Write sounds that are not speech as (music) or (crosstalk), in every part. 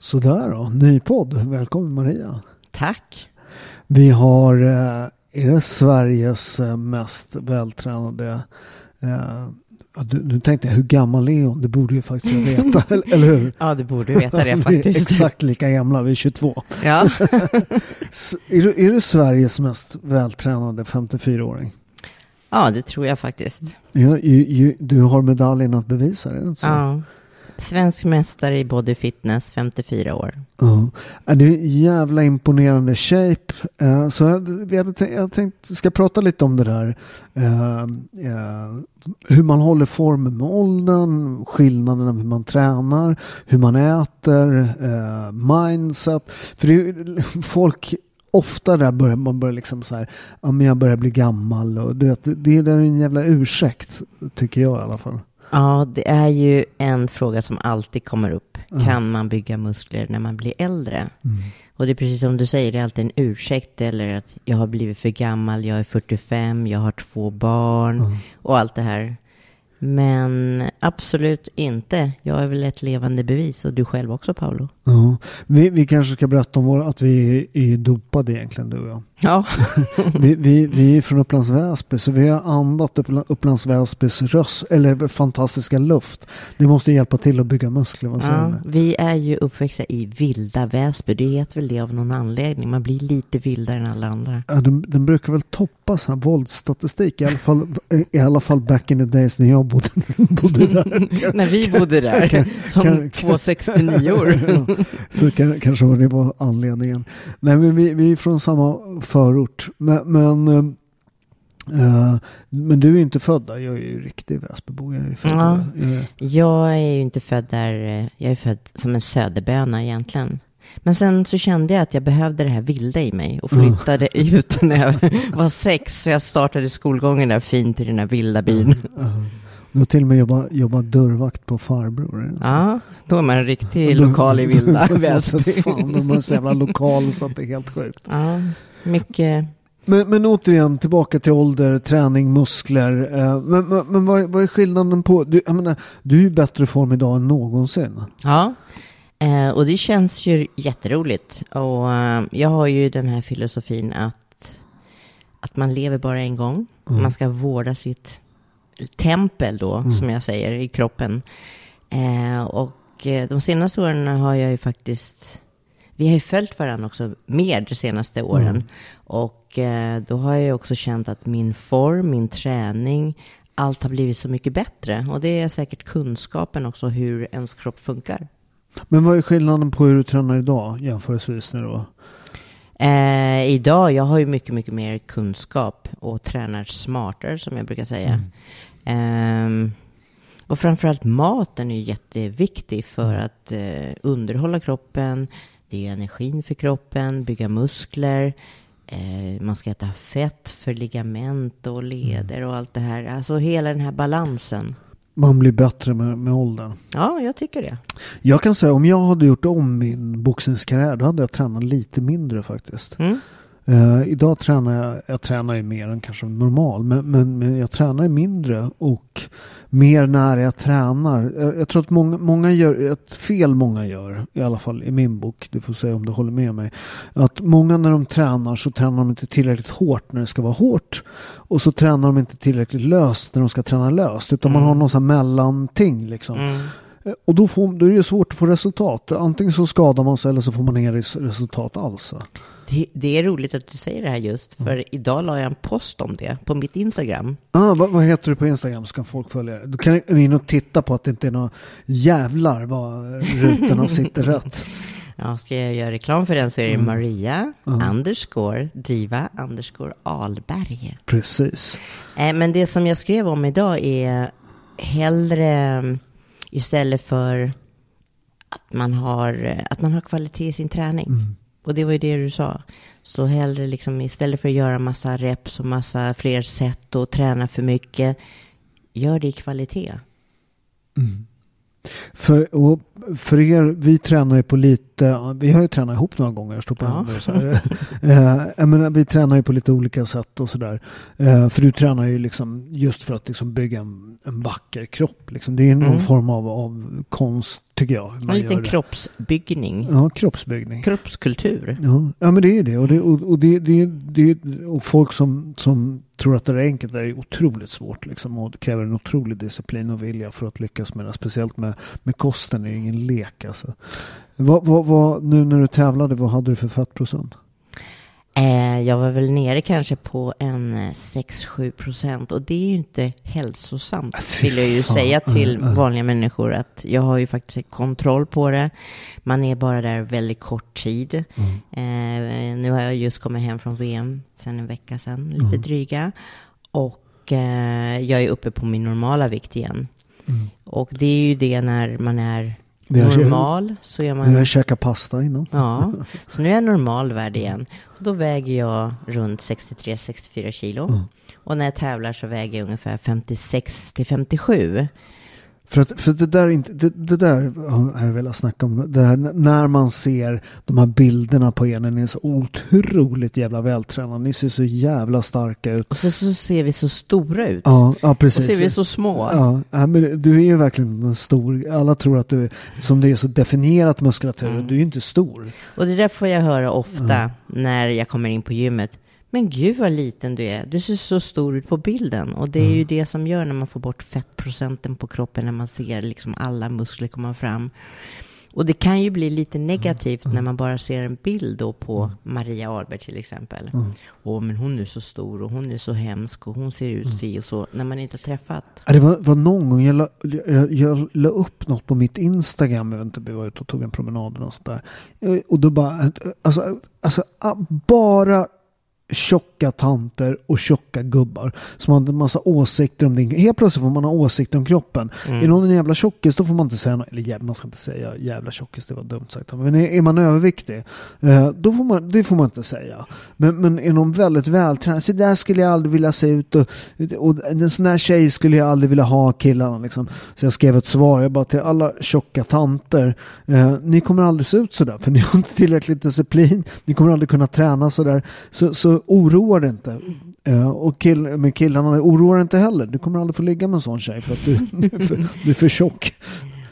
Sådär då, ny podd. Välkommen Maria. Tack. Vi har, eh, är det Sveriges eh, mest vältränade eh, du, nu tänkte jag, hur gammal är hon? Det borde ju faktiskt jag veta, eller, (laughs) eller hur? Ja, du borde veta det (laughs) faktiskt. exakt lika gamla, vi är 22. Ja. (laughs) Är du, är du Sveriges mest vältränade 54-åring? ja, det tror jag faktiskt. Ja, ju, ju, du har medaljen att bevisa det, är det inte så? Ja. Svensk mästare i body fitness, 54 år. Ja. Det är en jävla imponerande shape. Eh, så jag, hade tänkt, jag tänkte, ska prata lite om det där. Eh, eh, hur man håller formen med åldern, skillnaderna hur man tränar, hur man äter, mindset. För det är, folk Ofta där börjar man börjar liksom så här, ja men jag börjar bli gammal och du vet, det är där en jävla ursäkt, tycker jag i alla fall. Ja, det är ju en fråga som alltid kommer upp. Kan man bygga muskler när man blir äldre? Och det är precis som du säger, det är alltid en ursäkt eller att jag har blivit för gammal, jag är 45, jag har två barn och allt det här. Men absolut inte. Jag är väl ett levande bevis och du själv också Paolo. Ja. Vi, vi kanske ska berätta om vår, att vi är, dopade egentligen du och jag. Ja, (laughs) Vi, vi, vi är från Upplands Väsby så vi har andat Uppla- Upplands Väsbys röst, eller fantastiska luft. Det måste hjälpa till att bygga muskler. Vad Ja, vi är ju uppväxta i vilda Väsby. Det heter väl det av någon anledning. Man blir lite vildare än alla andra. Ja, den, den brukar väl toppa så här våldsstatistik i alla fall, i alla fall back in the days när jag bodde, (laughs) bodde där. (laughs) När vi bodde där, som kan- två 69-or. Ja, (laughs) så kan, kanske var det var anledningen. Nej men vi, vi är från samma förort. Men, men, eh, men du är inte född där. Jag är ju riktig Väsbybo. Jag är född Ja. där. Jag- är ju inte född där. eh, Jag är född som en söderböna egentligen. Men sen så kände jag att jag behövde det här vilda i mig och flyttade (laughs) ut när jag var sex. Så jag startade skolgången där fint i den här vilda byn. Du har till och med jobbat, jobbat dörrvakt på farbror. Ja, då är man en riktig Då- lokal i vilda (laughs) Väsby. fan, de är så jävla lokal så att det är helt sjukt. Ja, mycket. Men, men återigen, tillbaka till ålder, träning, muskler. Eh, men men, men vad, vad är skillnaden på... Du, jag menar, du är i bättre form idag än någonsin. Ja, eh, och det känns ju jätteroligt. Och eh, jag har ju den här filosofin att, att man lever bara en gång. Man ska vårda sitt tempel då, som jag säger, i kroppen. Eh, och eh, de senaste åren har jag ju faktiskt, vi har ju följt varandra också mer de senaste åren. Och eh, då har jag ju också känt att min form, min träning, allt har blivit så mycket bättre. Och det är säkert kunskapen också hur ens kropp funkar. Men vad är skillnaden på hur du tränar idag jämförelsevis nu då? Eh, idag, jag har ju mycket, mycket mer kunskap och tränar smartare som jag brukar säga. Ehm, och framförallt maten är ju jätteviktig för att eh, underhålla kroppen. Det är energin för kroppen, bygga muskler. Eh, man ska äta fett för ligament och leder och allt det här. Alltså hela den här balansen. Man blir bättre med, med åldern. Ja, jag tycker det. Jag kan säga om jag hade gjort om min boxningskarriär då hade jag tränat lite mindre faktiskt. Mm. Eh, idag tränar jag, jag tränar ju mer än kanske normal, men, men, men jag tränar ju mindre och mer när jag tränar. Jag, jag tror att många, många gör, ett fel många gör, i alla fall i min bok, du får säga om du håller med mig, att många när de tränar så tränar de inte tillräckligt hårt när det ska vara hårt och så tränar de inte tillräckligt löst när de ska träna löst, utan man har någon sån här mellanting liksom. Mm. Eh, Och då, får, då är det svårt att få resultat. Antingen så skadar man sig eller så får man inga res- resultat alls. Det, det är roligt att du säger det här just, för idag la jag en post om det på mitt Instagram. Ah, vad, vad heter du på Instagram så kan folk följa? Du kan gå in och titta på att det inte är några jävlar vad rutorna (laughs) sitter rätt. Ja, ska jag göra reklam för den så är det Maria underscore diva underscore Alberg. Precis. Eh, men det som jag skrev om idag är hellre mm, istället för att man har, att man har kvalitet i sin träning. Mm. Och det var ju det du sa. Så hellre liksom istället för att göra massa reps och massa fler sätt och träna för mycket, gör det i kvalitet. För, och för er, vi tränar ju på lite, vi har ju tränat ihop några gånger, jag står på Ja. händer och så här. Eh, jag menar, vi tränar ju på lite olika sätt och sådär. Eh, för du tränar ju liksom just för att liksom bygga en, en vacker kropp. Liksom. Det är någon Mm. form av, av konst, tycker jag. hur En man liten kroppsbyggning. Ja, kroppsbyggning. Kroppskultur. Ja, ja men det är det. Och, det, och, och, det, det, det, och folk som, som tror att det är enkelt, det är otroligt svårt. Liksom, och det kräver en otrolig disciplin och vilja för att lyckas med det. Speciellt med, med kosten, det är ingen lek. Alltså. Vad, vad, vad, nu när du tävlade, vad hade du för fettprocent? Eh, jag var väl nere kanske på en eh, 6-7 procent och det är ju inte hälsosamt fy vill jag ju säga till Mm, mm. vanliga människor att jag har ju faktiskt kontroll på det. Man är bara där väldigt kort tid. Eh, nu har jag just kommit hem från VM sen en vecka sedan, lite Mm. dryga. Och eh, jag är uppe på min normala vikt igen. Mm. Och det är ju det när man är normal så är man har käkat pasta innan. Ja, så nu är jag normalvärd igen. Och då väger jag runt 63-64 kilo. Mm. Och när jag tävlar så väger jag ungefär 56 till 57. För, att, för det där, inte, det, det där har jag velat snacka om. Det här, när man ser de här bilderna på er när ni är så otroligt jävla vältränade. Ni ser så jävla starka ut. Och så, så ser vi så stora ut. Ja, ja och precis. så ser vi så små. Ja, ja, men du är ju verkligen en stor. Alla tror att du är, som det är så definierat muskulatur, Mm. du är ju inte stor. Och det där får jag höra ofta när jag kommer in på gymmet. Men gud vad liten du är. Du ser så stor ut på bilden. Och det är ju det som gör när man får bort fettprocenten på kroppen. När man ser liksom alla muskler komma fram. Och det kan ju bli lite negativt när man bara ser en bild då på Maria Ahlberg till exempel. Åh, men hon är så stor och hon är så hemsk och hon ser ut si och så. När man inte har träffat. Det var, var någon gång jag la, jag, jag la upp något på mitt Instagram. Jag vet inte, vi var ute och tog en promenad och sånt där. Eh, Och då bara, alltså, alltså ah, bara tjocka tanter och tjocka gubbar som hade en massa åsikter om det. Helt plötsligt får man ha åsikter om kroppen. Mm. Är någon en jävla tjockis då får man inte säga något. Eller jävla, man ska inte säga jävla tjockis, det var dumt sagt. Men är, är man överviktig, eh, då får man, det får man inte säga. Men, men är någon väldigt vältränad, så där skulle jag aldrig vilja se ut. Och, och en sån här tjej skulle jag aldrig vilja ha killarna. Liksom. Så jag skrev ett svar, jag bara till alla tjocka tanter. Eh, ni kommer aldrig se ut sådär, för ni har inte tillräckligt disciplin. Ni kommer aldrig kunna träna sådär. Så, så oroa dig inte. Eh, och kill, med killarna, oroa dig inte heller. Du kommer aldrig få ligga med en sån tjej för att du, (laughs) du, är, för, du är för tjock.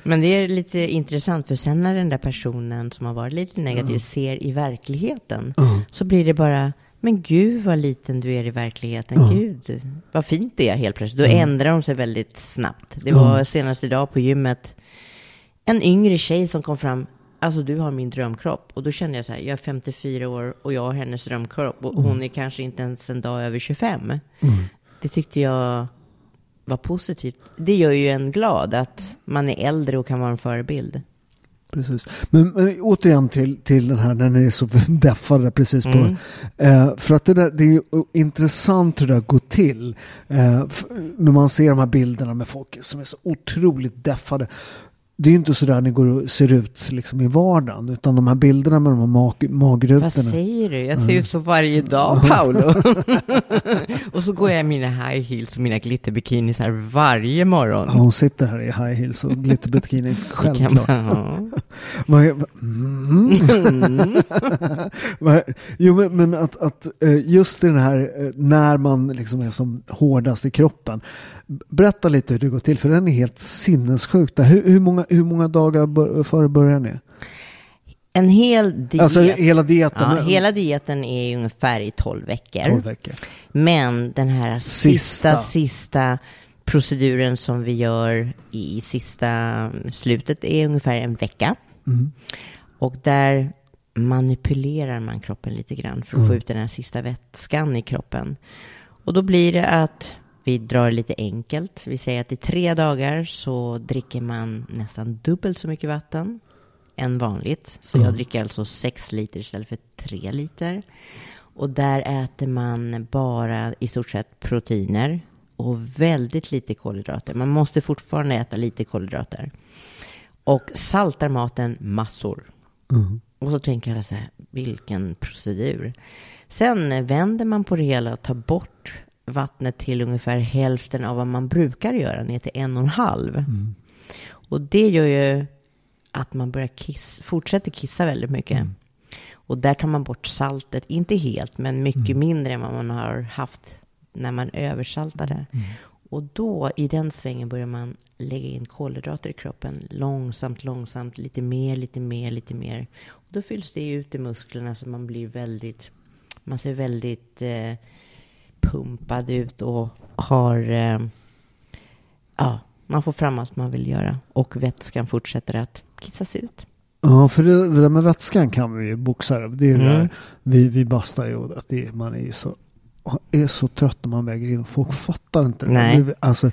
Men det är lite intressant, för sen när den där personen som har varit lite negativ ser i verkligheten, så blir det bara, men gud vad liten du är i verkligheten, gud vad fint det är helt plötsligt. Då ändrar de sig väldigt snabbt. Det var senast idag på gymmet, en yngre tjej som kom fram, alltså du har min drömkropp. Och då kände jag så här, jag är 54 år och jag har hennes drömkropp och hon är kanske inte ens en dag över 25. Det tyckte jag var positivt. Det gör ju en glad att man är äldre och kan vara en förebild. Precis. Men, men återigen till, till den här när ni är så (laughs) deffade precis på. Mm. Eh, för att det, där, det är ju intressant hur det går till. Eh, när man ser de här bilderna med folk som är så otroligt deffade. Det är ju inte så där ni går och ser ut liksom i vardagen. Utan de här bilderna med de här mag, Vad magrutorna. säger du? Jag ser ut så varje dag, (laughs) Paolo. (laughs) och så går jag i mina high heels och mina glitterbikinis här varje morgon. Ja, hon sitter här i high heels och glitterbikini. (laughs) Självklart. Vad Mm. Vad- jo, men, men att, att eh, just i den här eh, när man liksom är som hårdast i kroppen. Berätta lite hur det går till, för den är helt sinnessjuk. Hur, hur, många, hur många dagar före börjar ni? En hel diet. Alltså hela dieten? ja, hela dieten är ungefär i 12 veckor. 12 veckor. Men den här Sista. sista, sista proceduren som vi gör i sista slutet är ungefär en vecka. Mm. Och där manipulerar man kroppen lite grann för att få ut den här sista vätskan i kroppen. Och då blir det att vi drar lite enkelt. Vi säger att i tre dagar så dricker man nästan dubbelt så mycket vatten än vanligt. Så jag dricker alltså sex liter istället för tre liter. Och där äter man bara i stort sett proteiner och väldigt lite kolhydrater. Man måste fortfarande äta lite kolhydrater. Och saltar maten massor. Mm. Och så tänker jag så här, vilken procedur. Sen vänder man på det hela och tar bort vattnet till ungefär hälften av vad man brukar göra, ner till en och en halv. Mm. Och det gör ju att man börjar kiss, fortsätter kissa väldigt mycket. Mm. Och där tar man bort saltet, inte helt, men mycket Mm. mindre än vad man har haft när man översaltade. Mm. Och då, i den svängen, börjar man lägga in kolhydrater i kroppen. Långsamt, långsamt, lite mer, lite mer, lite mer. Och då fylls det ut i musklerna så man blir väldigt, man ser väldigt eh, pumpad ut och har, eh, ja, man får fram allt man vill göra. Och vätskan fortsätter att kissas ut. Ja, för det, det där med vätskan kan vi ju boxare. Det är det Mm. där, vi, vi bastar ju att det, man är ju så, är så trött när man väger in. Folk fattar inte det. Nej. Vi, alltså,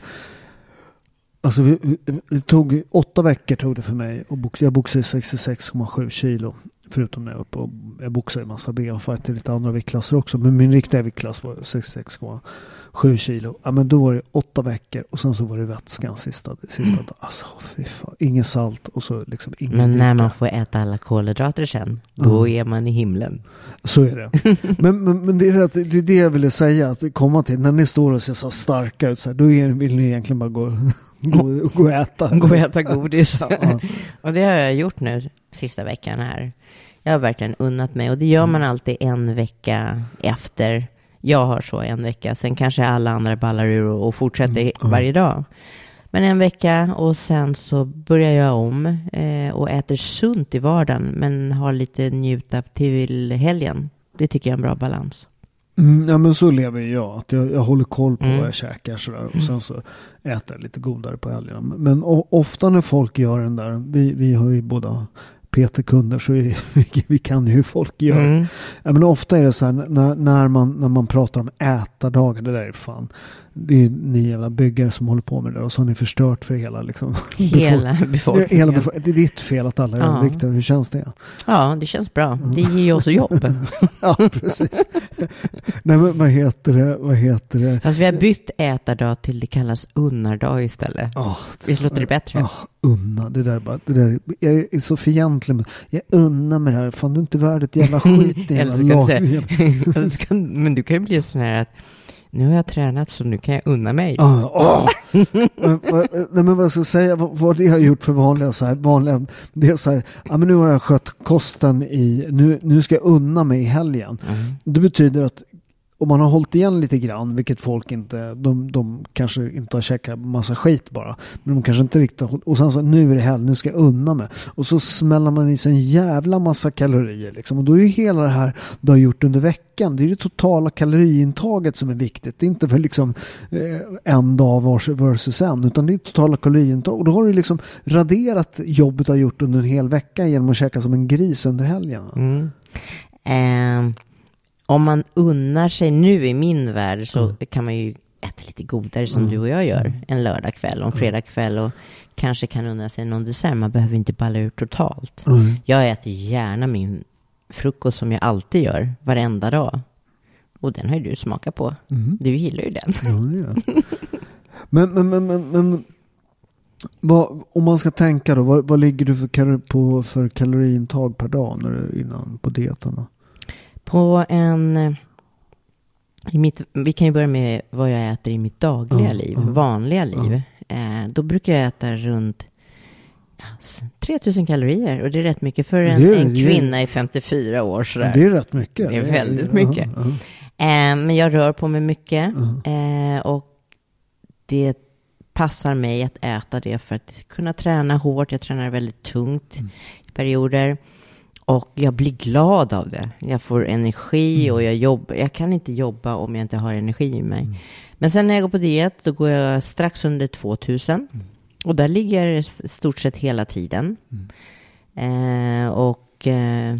alltså vi, vi, det tog åtta veckor tog det för mig. Och box, jag boxade i 66,7 kilo. Förutom när jag var uppe och jag boxade i massa benfight i lite andra viktklasser också. Men min riktiga viktklass var 66,7 kilo. Ja men då var det åtta veckor och sen så var det vätskan sista, sista dagen. Alltså fy fan. Inget salt och så liksom ingen Men när dricka. man får äta alla kolhydrater sen, då är man i himlen. Så är det. (laughs) men, men, men det, är det, det är det jag ville säga, att komma till. När ni står och ser så starka ut, så här, då är, vill ni egentligen bara gå, gå, gå och äta. Gå och äta godis. (laughs) Ja. och det har jag gjort nu sista veckan här. Jag har verkligen unnat mig och det gör man alltid en vecka efter. Jag har så en vecka, sen kanske alla andra ballar ur och fortsätter varje dag. Men en vecka och sen så börjar jag om eh, och äter sunt i vardagen men har lite njut av till helgen. Det tycker jag är en bra balans. Mm, ja men så lever ju jag. Att jag, jag håller koll på Mm. vad jag käkar sådär. Och sen så äter jag lite godare på helgerna. Men o, ofta när folk gör den där. Vi, vi har ju båda PT-kunder så (laughs) vi, vi kan ju hur folk gör. Mm. Ja, men ofta är det så här när, när, man, när man pratar om ätardagar. Det där är fan. Det är ni jävla byggare som håller på med det där. Och så har ni förstört för hela liksom. (laughs) Hela befolkningen. Hela befo- det är ditt fel att alla är Ja. överviktiga. Hur känns det? Ja, det känns bra. Det ger ju oss jobb. (laughs) Ja, precis. Nej, men vad heter det? Vad heter det? Fast vi har bytt ätardag till det kallas unnardag istället. Oh, Visst låter det bättre? Ja, unna. Det där är bara, det där, jag är så fientlig. med- Jag unnar med det här. Fan, du är inte värd ett jävla (laughs) skit. i Eller jävla så kan du lag. säga- Eller så kan- Men du kan ju bli sån här att nu har jag tränat så nu kan jag unna mig. Ja, åh. Men vad- Nej men vad ska jag säga, vad, vad det har gjort för vanliga så här, vanliga, det är så här, ja men nu har jag skött kosten i, nu, nu ska jag unna mig i helgen. Mm. Det betyder att om man har hållit igen lite grann, vilket folk inte, de, de kanske inte har käkat massa skit bara, men de kanske inte riktigt har hållit, och sen så nu är det helg, nu ska jag unna mig. Och så smäller man i sig en jävla massa kalorier liksom. Och då är ju hela det här du har gjort under veckan, det är det totala kaloriintaget som är viktigt. Det är inte för liksom eh, en dag vars versus en, utan det är totala kaloriintag. Och då har du liksom raderat jobbet du har gjort under en hel vecka genom att käka som en gris under helgen. Mm. Um om man unnar sig nu i min värld så kan man ju äta lite godare som du och jag gör en lördagkväll och en fredagkväll och kanske kan unna sig någon dessert. Man behöver inte balla ur totalt. Mm. Jag äter gärna min frukost som jag alltid gör varenda dag. Och den har ju du smakat på. Mm. Du gillar ju den. Ja, jag. Men, men, men, men, men vad, om man ska tänka då, vad, vad ligger du för, på för kaloriintag per dag när du, innan på dieterna? På en... I mitt, vi kan ju börja med vad jag äter i mitt dagliga Ja, liv, ja, vanliga liv. Eh, då brukar jag äta runt ja, s- 3000 kalorier och det är rätt mycket för en, Det en det kvinna i 54 år. Sådär. Det är rätt mycket. Det är väldigt ja, mycket. Eh, men jag rör på mig mycket eh, och det passar mig att äta det för att kunna träna hårt. Jag tränar väldigt tungt Mm. i perioder och jag blir glad av det. Jag får energi Mm. och jag jobbar. Jag kan inte jobba om jag inte har energi i mig. Mm. Men sen när jag går på diet, då går jag strax under 2000 Mm. och där ligger jag stort sett hela tiden. Eh, och eh,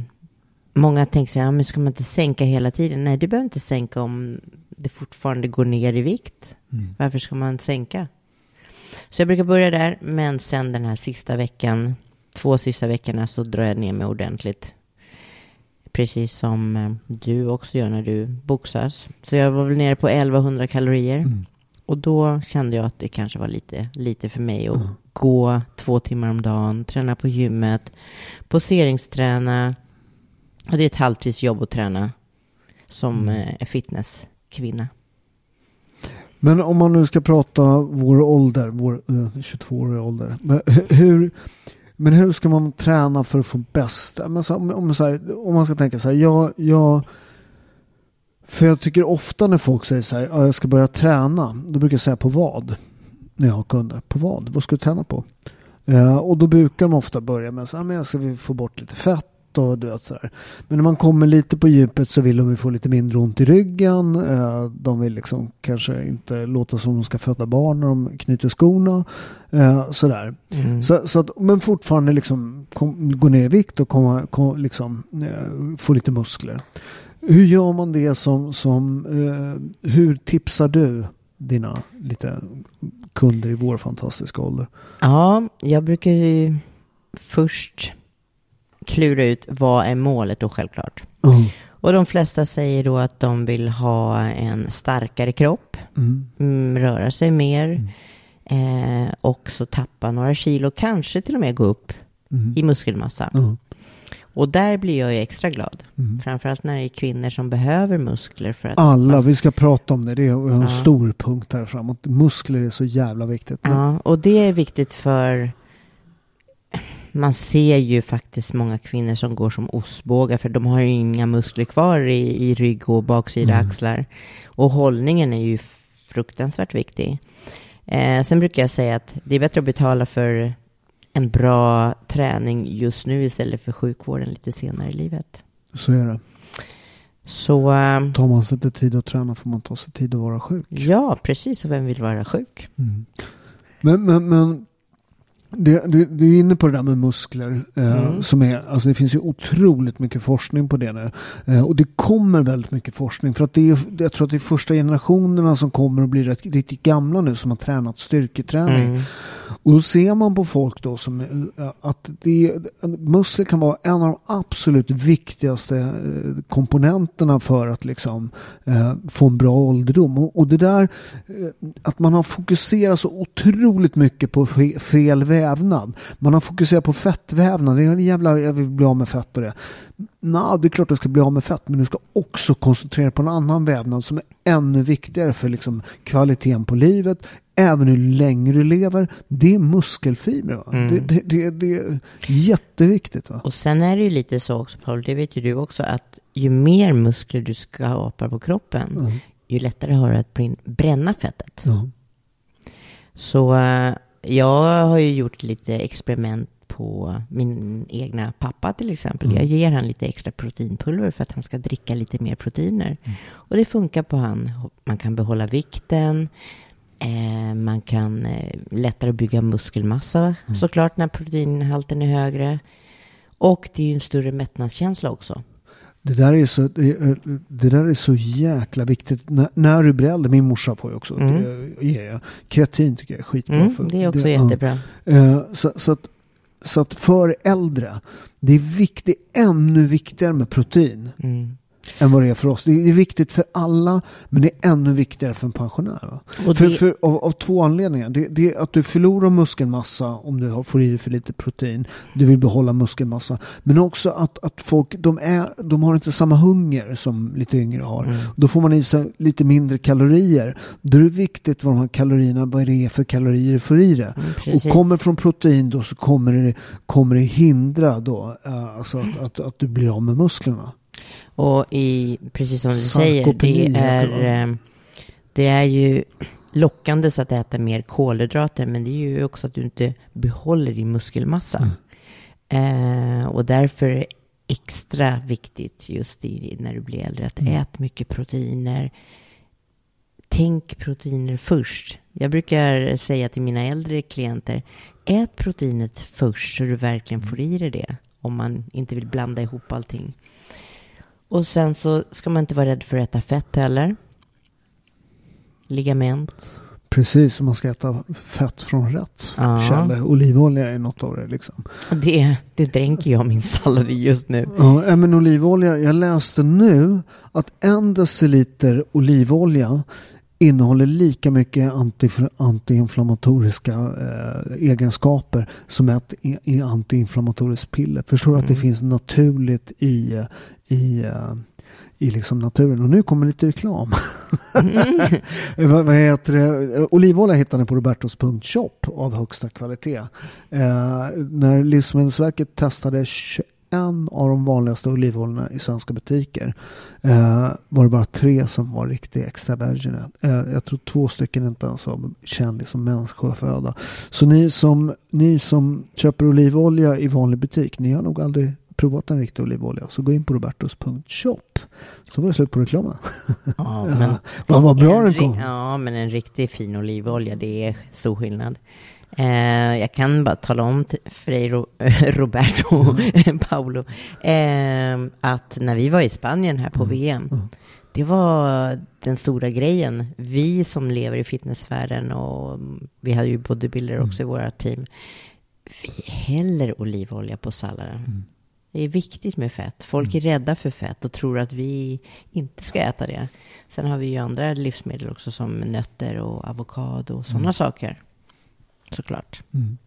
många tänker så här, men ska man inte sänka hela tiden? Nej, du behöver inte sänka om det fortfarande går ner i vikt. Mm. Varför ska man sänka? Så jag brukar börja där, men sen den här sista veckan, två sista veckorna så drar jag ner mig ordentligt. Precis som eh, du också gör när du boxas. Så jag var väl nere på 1100 kalorier. Mm. Och då kände jag att det kanske var lite, lite för mig att gå två timmar om dagen, träna på gymmet, poseringsträna. Och det är ett halvtidsjobb att träna som Mm. eh, fitnesskvinna. Men om man nu ska prata vår ålder, vår eh, 22-åriga ålder. Men hu- (laughs) hur, men hur ska man träna för att få bästa? Men så, om, om, så här, om man ska tänka så här, jag, jag, för jag tycker ofta när folk säger så här, "Ja, jag ska börja träna, då brukar jag säga på vad? När jag har kunder, på vad? Vad ska du träna på? Eh, och då brukar de ofta börja med så här, men jag ska få bort lite fett och du vet så här. Men när man kommer lite på djupet så vill de ju få lite mindre ont i ryggen. Eh, De vill liksom kanske inte låta som de ska föda barn när de knyter skorna. Eh, Sådär. Mm. Så, så att, men fortfarande liksom kom, gå ner i vikt och komma, kom, liksom, eh, få lite muskler. Hur gör man det som, som eh, hur tipsar du dina lite kunder i vår fantastiska ålder? Ja, jag brukar ju först klura ut vad är målet då självklart. Mm. Och de flesta säger då att de vill ha en starkare kropp, Mm. mm, röra sig mer, eh, också tappa några kilo, kanske till och med gå upp Mm. i muskelmassa. Och där blir jag ju extra glad. Mm. Framförallt när det är kvinnor som behöver muskler för att... Alla, man- vi ska prata om det. Det är en Ja. stor punkt här framåt. Muskler är så jävla viktigt. Ja, och det är viktigt för... Man ser ju faktiskt många kvinnor som går som ostbågar för de har ju inga muskler kvar i, i rygg och baksida Mm. axlar. Och hållningen är ju fruktansvärt viktig. Eh, sen brukar jag säga att det är bättre att betala för en bra träning just nu istället för sjukvården lite senare i livet. Så är det. Så eh, Tar man sig inte tid att träna får man ta sig tid att vara sjuk. ja, precis. Och vem vill vara sjuk? Mm. Men, men, men det, du, du är inne på det där med muskler. Eh, Mm. som är, alltså det finns ju otroligt mycket forskning på det nu. Eh, och det kommer väldigt mycket forskning. För att det är, jag tror att det är första generationerna som kommer att bli rätt, riktigt gamla nu som har tränat styrketräning. Mm. Och då ser man på folk då som eh, att det, muskler kan vara en av de absolut viktigaste komponenterna för att liksom eh, få en bra ålderdom. Och, och det där att man har fokuserat så otroligt mycket på fe, fel vävnad. Man har fokuserat på fettvävnad. Det är en jävla, jag vill bli av med fett och det. Nej, det är klart du ska bli av med fett, men du ska också koncentrera på en annan vävnad som är ännu viktigare för liksom kvaliteten på livet, även hur länge du lever. Det är muskelfibrer. Va? Mm. Det, det, det, det är jätteviktigt. Va? Och sen är det ju lite så också, Paul, det vet ju du också, att ju mer muskler du skapar på kroppen, Mm. ju lättare har du att bränna fettet. Ja. Så eh, jag har ju gjort lite experiment på min egna pappa till exempel. Mm. Jag ger han lite extra proteinpulver för att han ska dricka lite mer proteiner. Mm. Och det funkar på han. Man kan behålla vikten. Eh, man kan eh, lättare bygga muskelmassa Mm. såklart när proteinhalten är högre. Och det är ju en större mättnadskänsla också. Det, där är så, det, är- det där är så jäkla viktigt. När, när du blir äldre, min morsa får ju också, Mm. det ger jag. Kreatin tycker jag är skitbra. Mm, för, det är också ja. jättebra. Eh, Så, så, att, så att för äldre, det är, vikt, det är ännu viktigare med protein Mm. Än vad det är för oss. Det är viktigt för alla, men det är ännu viktigare för en pensionär. Och För, det- för, av, av två anledningar. Det, det är att du förlorar muskelmassa om du har, får i dig för lite protein. Du vill behålla muskelmassa. Men också att, att folk, de, är, de har inte samma hunger som lite yngre har. Mm. Då får man i sig lite mindre kalorier. Då är det viktigt vad de här kalorierna, vad det är för kalorier du får i det. Mm, Och kommer från protein då så kommer det, kommer det hindra då, eh, alltså att, att, att du blir av med musklerna. Och i, precis som du säger, det är, eh, det är ju lockande att äta mer kolhydrater, men det är ju också att du inte behåller din muskelmassa. Eh, och därför är det extra viktigt just i, när du blir äldre att ät mycket proteiner. Tänk proteiner först. Jag brukar säga till mina äldre klienter, ät proteinet först så du verkligen får i dig det. Om man inte vill blanda ihop allting. Och sen så ska man inte vara rädd för att äta fett heller. Ligament. Precis som man ska äta fett från rätt Ja. källor. Olivolja är något av det liksom. Det, det dränker jag min sallad i just nu. Ja, men olivolja, jag läste nu att en deciliter olivolja innehåller lika mycket anti, antiinflammatoriska eh, egenskaper som ett antiinflammatoriskt piller. Förstår du mm. att det mm. finns naturligt i, i uh, i liksom naturen. Och nu kommer lite reklam. Mm. (laughs) vad, vad heter det? Olivolja hittar ni på robertos.shop av högsta kvalitet. Eh, när Livsmedelsverket testade 21 av de vanligaste olivoljorna i svenska butiker eh, var det bara tre som var riktigt extra virgin. Eh, jag tror två stycken inte ens var känd som människoföda. Så ni som, ni som köper olivolja i vanlig butik, ni har nog aldrig provat en riktig olivolja så gå in på robertos.shop. Så var det slut på reklamen. (laughs) Ja, men, (laughs) vad bra den kom. Ja, men en riktigt fin olivolja, det är stor skillnad. Eh, jag kan bara tala om för dig, (laughs) Roberto, mm. (laughs) Paolo, eh, att när vi var i Spanien här på mm. VM, mm. det var den stora grejen. Vi som lever i fitnessvärlden och vi hade ju bodybuilder också mm. i våra team. Vi häller olivolja på salladen. Mm. Det är viktigt med fett. Folk är mm. rädda för fett och tror att vi inte ska äta det. Sen har vi ju andra livsmedel också som nötter och avokado och sådana mm. saker. Såklart. Mm.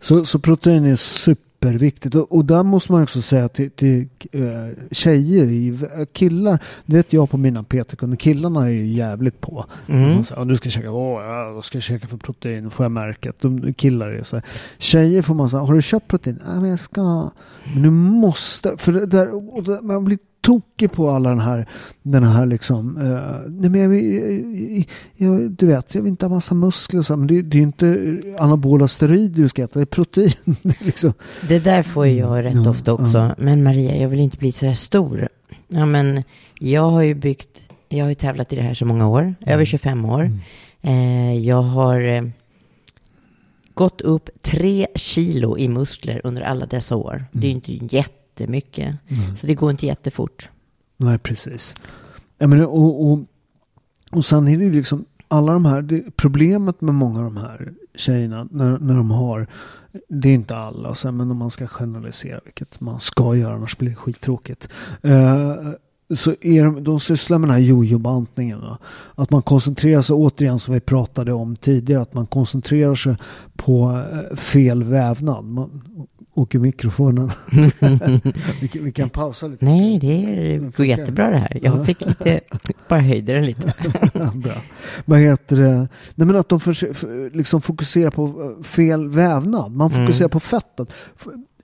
Så, så protein är superviktigt. Och, och där måste man också säga till, till uh, tjejer, killar. Det vet jag på mina PT-kunder. Killarna är ju jävligt på. Mm. Säger, du ska käka, åh, ja, vad ska jag käka för protein? Får jag märket? De, killar är så här. Tjejer får man säga, har du köpt protein? Nej, men jag ska. Men du måste. För det där, och det, man blir tokig på alla den här, den här liksom, uh, nej men jag, jag, jag, du vet, jag vill inte ha massa muskler och så, men det, det är ju inte anabola steroider du ska äta, det är protein. (laughs) det, liksom. det där får jag rätt ja, ofta också, ja. men Maria, jag vill inte bli så här stor. Ja, men jag har ju byggt, jag har ju tävlat i det här så många år, mm. över 25 år. Mm. Eh, jag har eh, gått upp tre kilo i muskler under alla dessa år. Mm. Det är ju mm. inte jätte jättemycket. Mm. Så det går inte jättefort. Nej, precis. Jag menar, och, och, och sen är det ju liksom alla de här, det, problemet med många av de här tjejerna när, när de har, det är inte alla, så, men om man ska generalisera, vilket man ska göra, annars blir det skittråkigt. Uh, så är de, de sysslar med den här jojo-bantningen. Att man koncentrerar sig, återigen som vi pratade om tidigare, att man koncentrerar sig på eh, fel vävnad. Man, åker mikrofonen. (laughs) vi, kan, vi, kan pausa lite. Nej, det är, går jättebra det här. Jag fick lite, bara höjde den lite. (laughs) Bra. Vad heter det? Nej, men att de för, för, liksom fokuserar på eh, fel vävnad. Man fokuserar mm. på fettet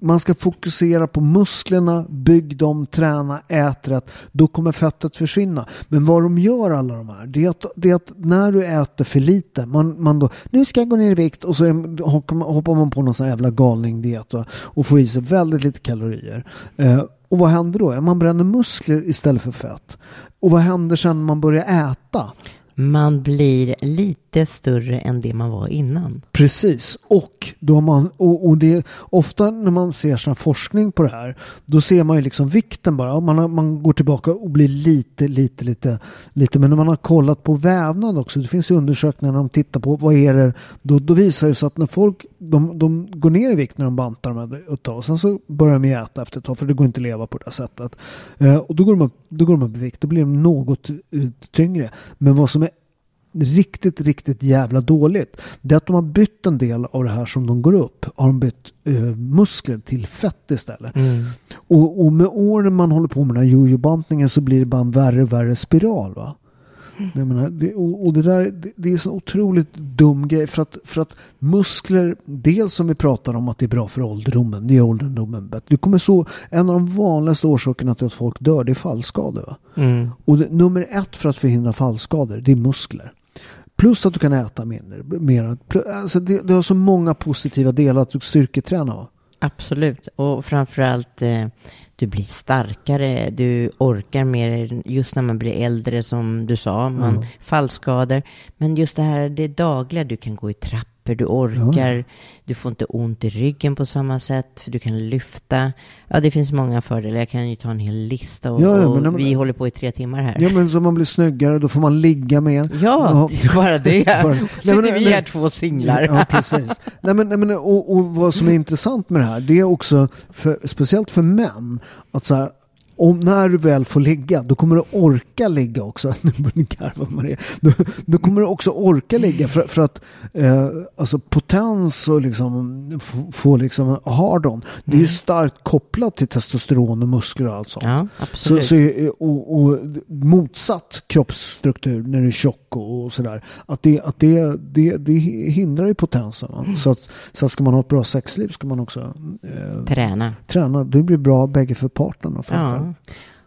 man ska fokusera på musklerna, bygg dem, träna, ät rätt. Då kommer fettet försvinna. Men vad de gör alla de här, det är att, det är att när du äter för lite, man, man då, nu ska jag gå ner i vikt och så är, hoppar man på någon sån jävla galning diet och får i sig väldigt lite kalorier. Eh, och vad händer då? Man bränner muskler istället för fett. Och vad händer sen när man börjar äta? man blir lite större än det man var innan. Precis, och, då man, och, och det, ofta när man ser sån forskning på det här, då ser man ju liksom vikten bara. Man, man går tillbaka och blir lite, lite, lite, lite. Men när man har kollat på vävnad också, det finns ju undersökningar när de tittar på vad är det, då, då visar det sig att när folk, de, de går ner i vikt när de bantar med ett tag, sen så börjar de äta efter ett tag, för det går inte att leva på det här sättet. Eh, och då går, de upp, då går de upp i vikt, då blir de något eh, tyngre. Men vad som är riktigt, riktigt jävla dåligt. Det är att de har bytt en del av det här som de går upp. Har de bytt uh, muskler till fett istället. Mm. Och, och, med åren man håller på med den här jojo-bantningen så blir det bara en värre och värre spiral. Va? Jag menar, det, och, och, det där det, det är så otroligt dum grej. För att, för att muskler, dels som vi pratar om att det är bra för ålderdomen. Det är ålderdomen bättre. Du kommer så, en av de vanligaste orsakerna till att folk dör det är fallskador. Mm. Och det, nummer ett för att förhindra fallskador det är muskler. Plus att du kan äta mindre. Mer. Alltså det, det har så många positiva delar att du styrketränar. Absolut, och framförallt eh, du blir starkare, du orkar mer just när man blir äldre som du sa, man mm. fallskador. Men just det här det dagliga, du kan gå i trapp släpper, du orkar, ja. du får inte ont i ryggen på samma sätt, för du kan lyfta. Ja, det finns många fördelar. Jag kan ju ta en hel lista och, ja, ja, och men, vi men, håller på i tre timmar här. Ja, men så man blir snyggare, då får man ligga mer. Ja, (laughs) är bara det. (laughs) bara, Sitter nej, vi här två singlar. Ja, precis. nej, men, nej, men, och, och vad som är intressant med det här, det är också, för, speciellt för män, att så här, om när du väl får ligga, då kommer du orka ligga också. (laughs) Nu börjar ni garva Maria. Då, då kommer du också orka ligga för, för att eh, alltså potens och liksom få liksom hardon. Det är ju starkt kopplat till testosteron och muskler och allt sånt. Ja, Så, absolut. så, och, och motsatt kroppsstruktur när du är tjock och, och sådär. Att, det, att det, det, det hindrar ju potensen. Va? Så, att, så att ska man ha ett bra sexliv ska man också eh, Träna. träna. Det blir bra bägge för partnern och framförallt. Ja.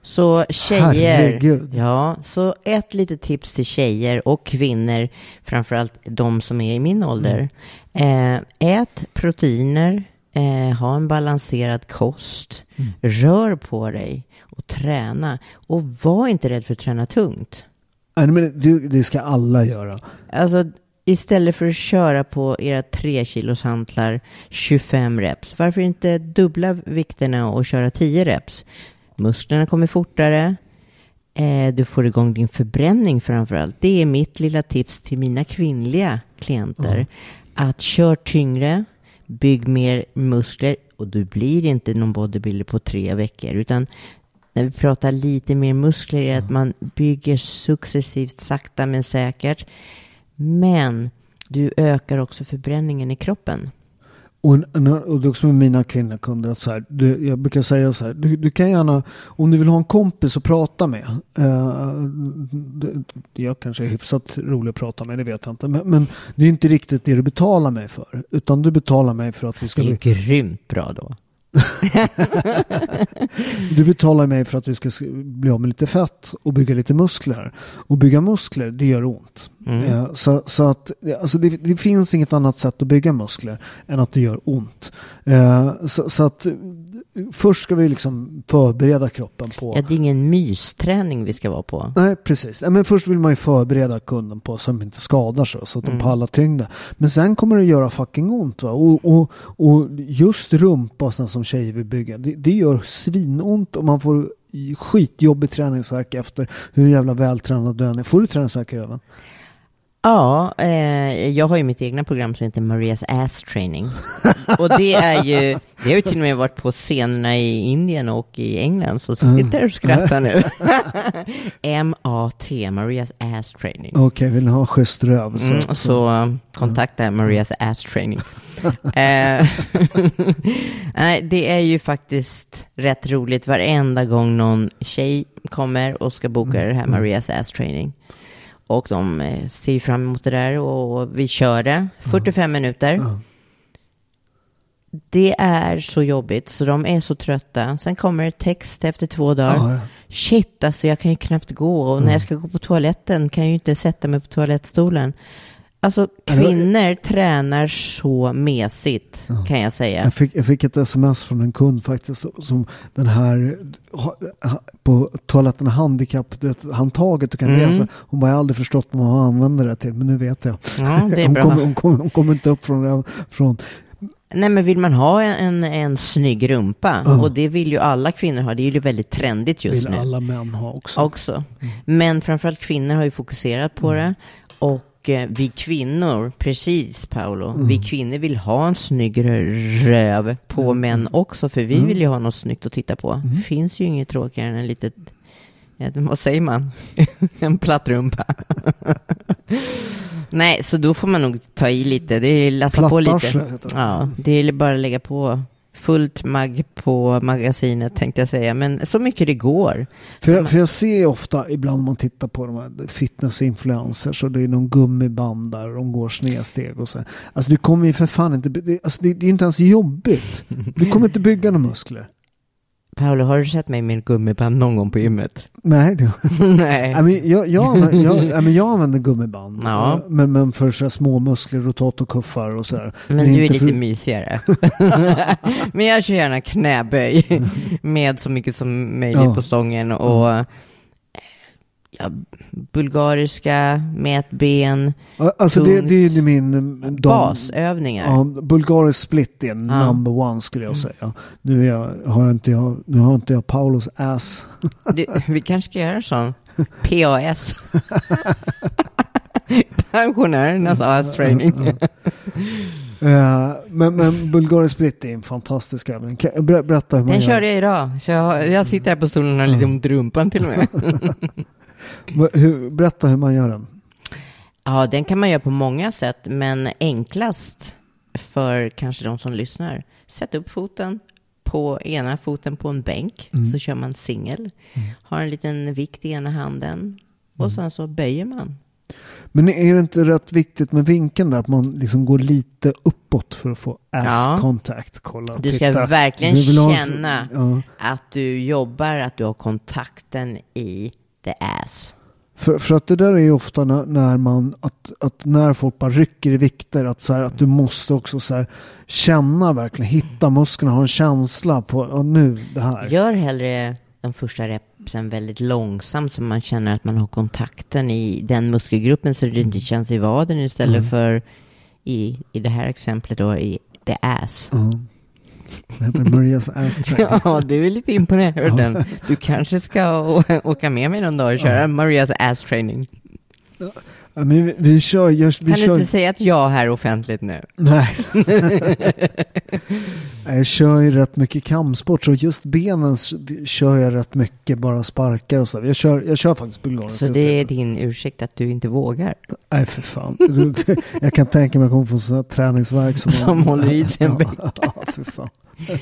Så tjejer, Herregud. ja, så ett litet tips till tjejer och kvinnor, framförallt de som är i min ålder. Eh, ät proteiner, eh, ha en balanserad kost, rör på dig och träna. Och var inte rädd för att träna tungt. Nej, men det, det ska alla göra. Alltså, istället för att köra på era 3 kilos hantlar 25 reps, varför inte dubbla vikterna och köra 10 reps? Musklerna kommer fortare. Eh, du får igång din förbränning framför allt. Det är mitt lilla tips till mina kvinnliga klienter. Att kör tyngre, bygg mer muskler och du blir inte någon bodybuilder på tre veckor. Utan när vi pratar lite mer muskler är att man bygger successivt, sakta men säkert. Men du ökar också förbränningen i kroppen. Och, en- och det är också med mina kvinnokunder att så här, du, jag brukar säga så här, du, du kan gärna, om du vill ha en kompis att prata med, eh, det- jag kanske är hyfsat rolig att prata med, det vet jag inte, men, men det är inte riktigt det du betalar mig för, utan du betalar mig för att vi ska Det är bli, grymt bra då. (laughs) du betalar mig för att vi ska bli av med lite fett och bygga lite muskler. Och bygga muskler, det gör ont. Mm. Eh, Så, så att alltså det, det finns inget annat sätt att bygga muskler än att det gör ont. Eh, Så, så att först ska vi liksom förbereda kroppen på... Ja, det är ingen mysträning vi ska vara på. Nej, precis. Men först vill man ju förbereda kunden på så att de inte skadar sig, så att de Mm. pallar tyngden. Men sen kommer det göra fucking ont. Va? Och, och, och just rumpa och sådana som tjejer vill bygga, det, det gör svinont och man får skitjobbig träningsvärk efter hur jävla vältränad du än är. Får du träningsvärk i röven? Ja, eh, jag har ju mitt egna program som heter Marias Ass Training. (laughs) Och det är ju, det har ju till och med varit på scenerna i Indien och i England, så sitt inte där och skratta nu. (laughs) M-A-T, Marias Ass Training. Okej, vill ni ha schysst röv? Så, Mm, så eh, kontakta Marias Ass Training. (laughs) Eh, Nej, det är ju faktiskt rätt roligt varenda gång någon tjej kommer och ska boka det här Marias Ass Training. Och de eh, ser fram emot det där och vi kör det 45 minuter. Ja. Det är så jobbigt så de är så trötta. Sen kommer det text efter två dagar. Ja, ja. Shit, alltså jag kan ju knappt gå och när jag ska gå på toaletten kan jag ju inte sätta mig på toalettstolen. Alltså Ja, kvinnor tränar så mesigt kan jag säga. Jag fick, jag fick ett sms från en kund faktiskt som den här på toaletten handikapp, handtaget du kan Mm. resa. Hon bara, jag har aldrig förstått vad man använder det till, men nu vet jag. Ja, det är hon, kommer, hon, kommer, hon kommer inte upp från, från Nej, men vill man ha en, en snygg rumpa, Ja. och det vill ju alla kvinnor ha, det är ju väldigt trendigt just vill nu alla män ha också. också. Men framförallt kvinnor har ju fokuserat på det. Och eh, vi kvinnor, precis Paolo, vi kvinnor vill ha en snygg rö- röv på män också, för vi vill ju ha något snyggt att titta på. finns ju inget tråkigare än en litet, vad säger man? (laughs) en platt rumpa. (laughs) Nej, så då får man nog ta i lite, det är lassa på lite. Heter det. Ja, det är bara att lägga på fullt mag på magasinet tänkte jag säga, men så mycket det går. För jag, för jag ser ofta ibland om man tittar på de här fitnessinfluencers och det är någon gummiband där och de går snedsteg och så. Alltså du kommer ju för fan inte, alltså, det, det är inte ens jobbigt. Du kommer inte bygga några muskler. Paolo, har du sett mig med gummiband någon gång på gymmet? Nej, det, (laughs) Nej. Nej, men jag, jag, jag, men jag använder gummiband. Ja. Men, men för så små muskler, rotatorkuffar och sådär. Men du är lite för- mysigare. (laughs) men jag kör gärna knäböj med så mycket som möjligt Ja. på stången och eh, ja, bulgariska, mätben, Ja, Alltså det, tungt. det är ju min... de- basövningar. Ja, bulgarisk split är Ja. number one skulle jag säga. Nu, är jag, har jag inte jag, nu har inte jag Paulos ass. Du, vi kanske ska göra en sån. PAS. (laughs) Pensionärernas ass training. Eh, men, men Bulgarian Split är en fantastisk övning. Kan, ber, berätta hur man Den gör. körde jag idag, så jag, jag sitter här på stolen och har lite ont i rumpan till och med. (laughs) Hur, berätta hur man gör den. Ja, den kan man göra på många sätt, men enklast för kanske de som lyssnar. Sätt upp foten på ena foten på en bänk, så kör man singel. Har en liten vikt i ena handen och sen så böjer man. Men är det inte rätt viktigt med vinkeln där? Att man liksom går lite uppåt för att få ass Ja. contact. Kolla, Du ska titta. verkligen ha- känna Ja. att du jobbar, att du har kontakten i the ass. För, för att det där är ju ofta när, när man, att, att när folk bara rycker i vikter, att, så här, att du måste också så här, känna verkligen, hitta musklerna, ha en känsla på, ja, nu det här. Gör hellre de första repsen väldigt långsamt så man känner att man har kontakten i den muskelgruppen så det inte känns i vaden istället för i, i det här exemplet då i the ass. Ja. Det heter Marias ass track. (laughs) Ja, du är lite imponerad den. Du kanske ska åka med mig någon dag och köra Marias ass training. Ja, men vi, vi kör, jag, vi Kan du kör, inte säga att jag här offentligt nu? (laughs) nej. jag kör ju rätt mycket kampsport, så just benen kör jag rätt mycket, bara sparkar och så. Jag kör, jag kör faktiskt bulgariskt. Så det är din ursäkt att du inte vågar? Nej, för fan. Du- Jag kan tänka mig att jag kommer få sån här träningsvärk som, (laughs) Som håller i sig en Ja, (laughs) ja, för fan. (laughs)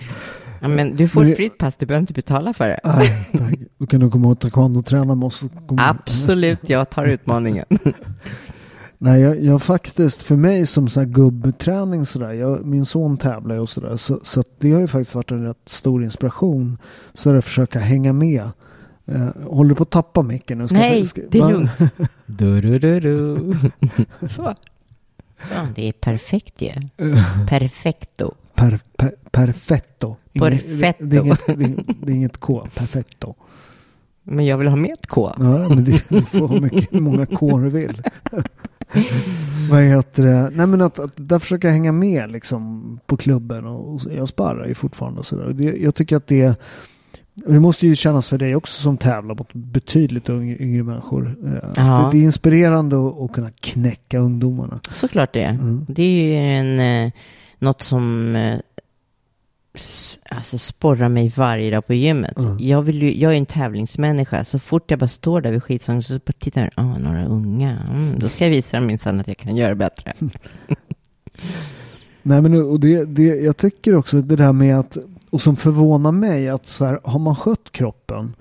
Ja, men du får ett fritt pass, du behöver inte betala för det. Nej, tack. Du kan nog komma och taekwondo-träna med oss. Absolut, jag tar utmaningen. (laughs) Nej, jag, jag faktiskt, för mig som så här gubbträning sådär, jag, min son tävlar ju och sådär, så, så det har ju faktiskt varit en rätt stor inspiration. Så är det att försöka hänga med. Eh, håller du på att tappa micken nu? Ska jag- Nej, ska- det är lugnt. (laughs) Du, du, du, du. Så. Ja, det är perfekt ju. Perfecto. Per, per, perfetto. Inget- Perfetto. Det, är inget, det, är- det är inget K, perfetto. Men jag vill ha med ett K. Ja, men det, du får ha mycket, många K du vill. (laughs) Vad heter det? Nej men att, att där försöka hänga med liksom på klubben och, och jag sparrar ju fortfarande och sådär. Jag tycker att det det måste ju kännas för dig också som tävlar mot betydligt yngre, yngre människor. Eh, Ja. Det, det är inspirerande att, att kunna knäcka ungdomarna. Såklart det. Mm. Det är ju en, eh, något som eh, alltså sporrar mig varje dag på gymmet. Mm. Jag, vill ju, jag är en tävlingsmänniska. Så fort jag bara står där vid skidstången så tittar jag, ah, några unga. Mm, då ska jag visa dem minsann att jag kan göra bättre. (laughs) Nej men och det, det, jag tycker också det där med att, och som förvånar mig att så här, har man skött kroppen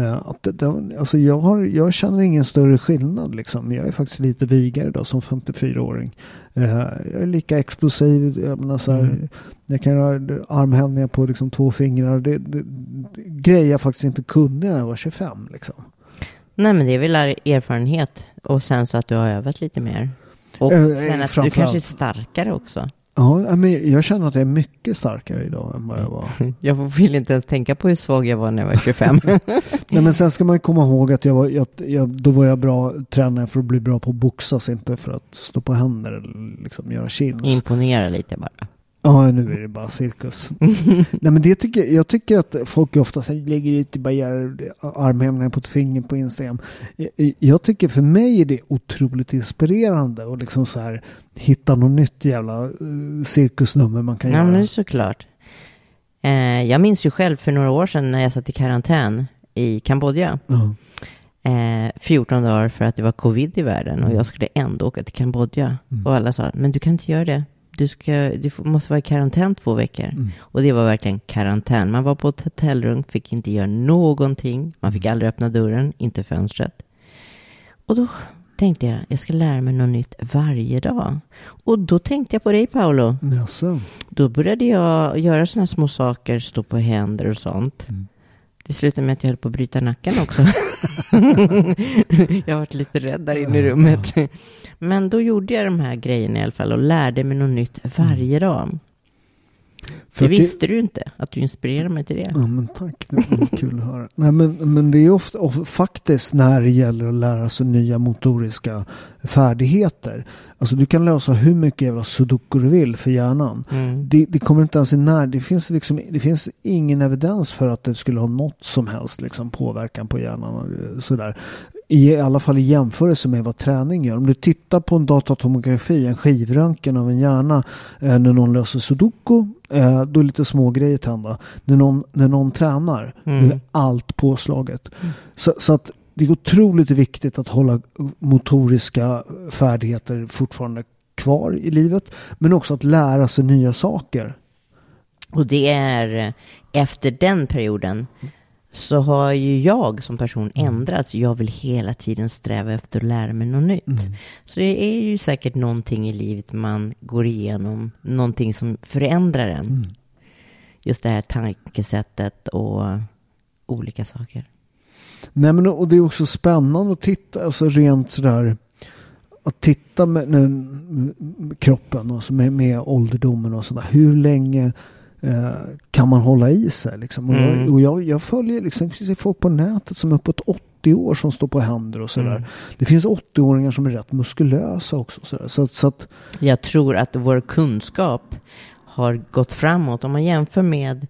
att det, det, alltså jag, har, jag känner ingen större skillnad liksom. Jag är faktiskt lite vigare då som 54-åring. Eh, jag är lika explosiv. Jag, menar, så här, Mm. jag kan göra armhävningar på liksom, två fingrar. Det, det, det, grejer jag faktiskt inte kunde när jag var 25. Liksom. Nej, men det är väl er- erfarenhet och sen så att du har övat lite mer. Och Eh, sen att du kanske är starkare också. Ja, men jag känner att jag är mycket starkare idag än vad jag var. (laughs) Jag vill inte ens tänka på hur svag jag var när jag var 25. (laughs) Nej men sen ska man komma ihåg att jag var, jag, jag, då var jag bra tränare för att bli bra på att boxas, inte för att stå på händer eller liksom göra chins. Imponera lite bara. Ja, nu är det bara cirkus. (laughs) Nej men det tycker jag tycker att folk ofta lägger ut, armhävningar på ett finger på Instagram. Jag- Jag tycker för mig är det otroligt inspirerande och liksom så här hitta något nytt jävla uh, cirkusnummer man kan Ja, göra. men såklart. Eh, jag minns ju själv för några år sedan när jag satt i karantän i Kambodja. Ja. Eh, 14 dagar för att det var covid i världen och jag skulle ändå åka till Kambodja. Mm. Och alla sa, men du kan inte göra det. Du, ska, du måste vara i karantän två veckor. Mm. Och det var verkligen karantän. Man var på ett hotellrum, fick inte göra någonting. Man fick aldrig öppna dörren, inte fönstret. Och då tänkte jag, jag ska lära mig något nytt varje dag. Och då tänkte jag på dig Paolo. Jaså? Då började jag göra sådana små saker, stå på händer och sånt. Mm. Det slutade med att jag höll på att bryta nacken också. (laughs) (laughs) jag varit lite rädd där inne i rummet. Men då gjorde jag de här grejerna i alla fall och lärde mig något nytt varje dag. För det att det- visste du inte, att du inspirerade mig till det. Ja men tack, det var (laughs) kul att höra. Nej men, men det är ofta, och faktiskt när det gäller att lära sig nya motoriska färdigheter. Alltså du kan lösa hur mycket jävla sudoku du vill för hjärnan. Mm. Det, det kommer inte ens i när, det finns, liksom, det finns ingen evidens för att det skulle ha något som helst liksom, påverkan på hjärnan. Och sådär. I alla fall i jämförelse med vad träning gör. Om du tittar på en datatomografi, en skivröntgen av en hjärna eh, när någon löser sudoku, eh, då är lite små grejer tända. När någon, när någon tränar, Mm. då är allt påslaget. Så, så att det är otroligt viktigt att hålla motoriska färdigheter fortfarande kvar i livet. Men också att lära sig nya saker. Och det är efter den perioden så har ju jag som person ändrats. Jag vill hela tiden sträva efter att lära mig något nytt. Så det är ju säkert någonting i livet man går igenom, någonting som förändrar en. Just det här tankesättet och olika saker. Nej, men, och det är också spännande att titta, alltså rent sådär, att titta med, med kroppen, alltså med, med ålderdomen och sådär. Hur länge kan man hålla i sig? Liksom? Och, Mm. jag, och jag, jag följer, liksom, det finns folk på nätet som är uppåt 80 år som står på händer och sådär. Mm. Det finns 80-åringar som är rätt muskulösa också. Så, att- så att, Jag tror att vår kunskap har gått framåt. Om man jämför med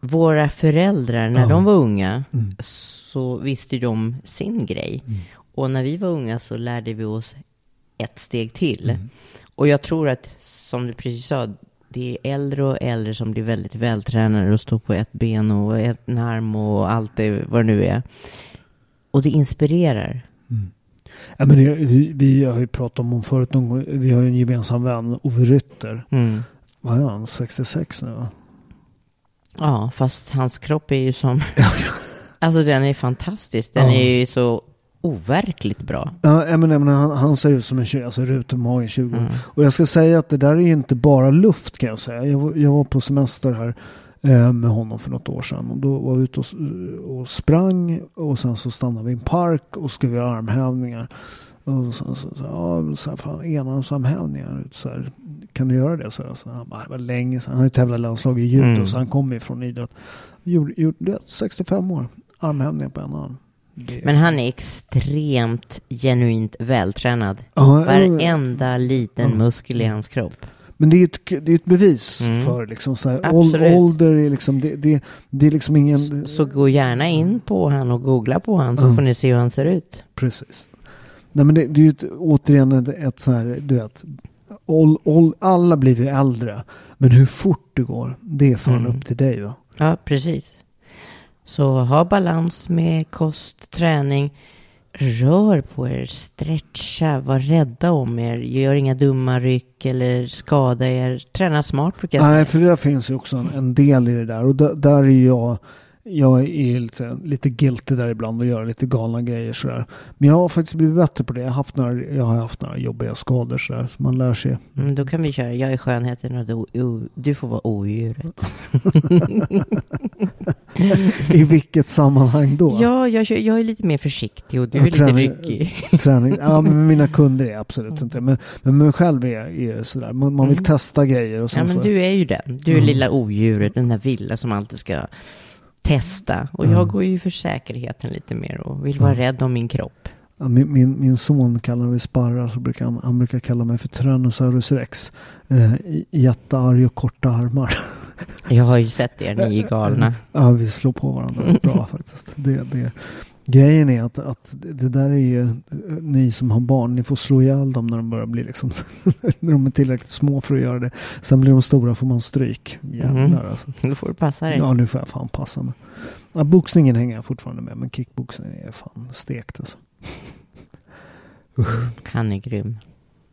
våra föräldrar när Ja. de var unga Mm. så visste de sin grej. Och när vi var unga så lärde vi oss ett steg till. Mm. Och jag tror att, som du precis sa, det är äldre och äldre som blir väldigt vältränade och står på ett ben och en arm och allt det, vad det nu är. Och det inspirerar. ja, men det, vi, vi har ju pratat om honom förut någon gång. Vi har ju en gemensam vän, Ove Rytter. Mm. Vad är han? 66 nu va? Ja, fast hans kropp är ju som... (laughs) alltså den är fantastisk. Den Ja. är ju så overkligt bra. Ja, jag menar, jag menar, han, han ser ut som en alltså rutemage 20 år. Mm. Och jag ska säga att det där är inte bara luft kan jag säga. Jag, var- jag var på semester här eh, med honom för något år sedan. Och då var vi ute och, och sprang och sen så stannade vi i en park och skulle göra armhävningar. Och så, så, så, ja, så här, fan, enarmsarmhävningar. Så här, kan du göra det? Så, jag, så han bara, det var länge sedan. Han har ju tävlat landslag i judo Mm. så han kommer ju från idrott. Gjorde, gjorde, du vet, 65 år. Armhävningar på en arm. Men han är extremt genuint vältränad. Ja, Varenda liten Ja. muskel i hans kropp. Men det är ett, det är ett bevis Mm. för liksom så här, ålder är liksom, det, det, det är liksom ingen... Så gå gärna in på han och googla på han så Mm. får ni se hur han ser ut. Precis. Nej men det, det är ju ett, återigen ett, ett så här, du vet, ål, ål, alla blir vi äldre. Men hur fort det går, det är fan Mm. upp till dig va? Ja, precis. Så ha balans med kost, träning. Rör på er, stretcha, var rädda om er. Gör inga dumma ryck eller skada er. Träna smart brukar jag Nej, säga. för det finns ju också en, en del i det där. Och där, där är jag, jag är lite, lite guilty där ibland och gör lite galna grejer sådär. Men jag har faktiskt blivit bättre på det. Jag har haft några, jag har haft några jobbiga skador sådär. Så man lär sig. Mm, då kan vi köra. Jag är skönheten och du, du får vara odjuret. (laughs) (laughs) (laughs) I vilket sammanhang då? Ja, jag, jag är lite mer försiktig och du är Jag lite ryckig. (laughs) Träning. Ja, men (laughs) mina kunder är absolut inte. Men, men mig själv är, är sådär. Man, man vill Mm. testa grejer och sen Ja, men så. du är ju den. Du är Mm. lilla odjuret, den där vilda som alltid ska testa. Och jag Mm. går ju för säkerheten lite mer och vill vara Mm. rädd om min kropp. Ja, min, min, min son kallar mig sparrar. Så brukar han, han brukar kalla mig för Tyrannosaurus rex. Eh, jättearg och korta armar. Jag har ju sett er, ni är galna. Ja, vi slår på varandra bra (laughs) faktiskt. Det, det. Grejen är att, att det där är ju, ni som har barn, ni får slå ihjäl dem när de börjar bli liksom, (laughs) när de är tillräckligt små för att göra det. Sen blir de stora får man stryk. Jävlar Mhm. alltså. Då får du passa dig. Ja, nu får jag fan passa mig. Ja, boxningen hänger jag fortfarande med, men kickboxning är fan stekt alltså. Han är grym.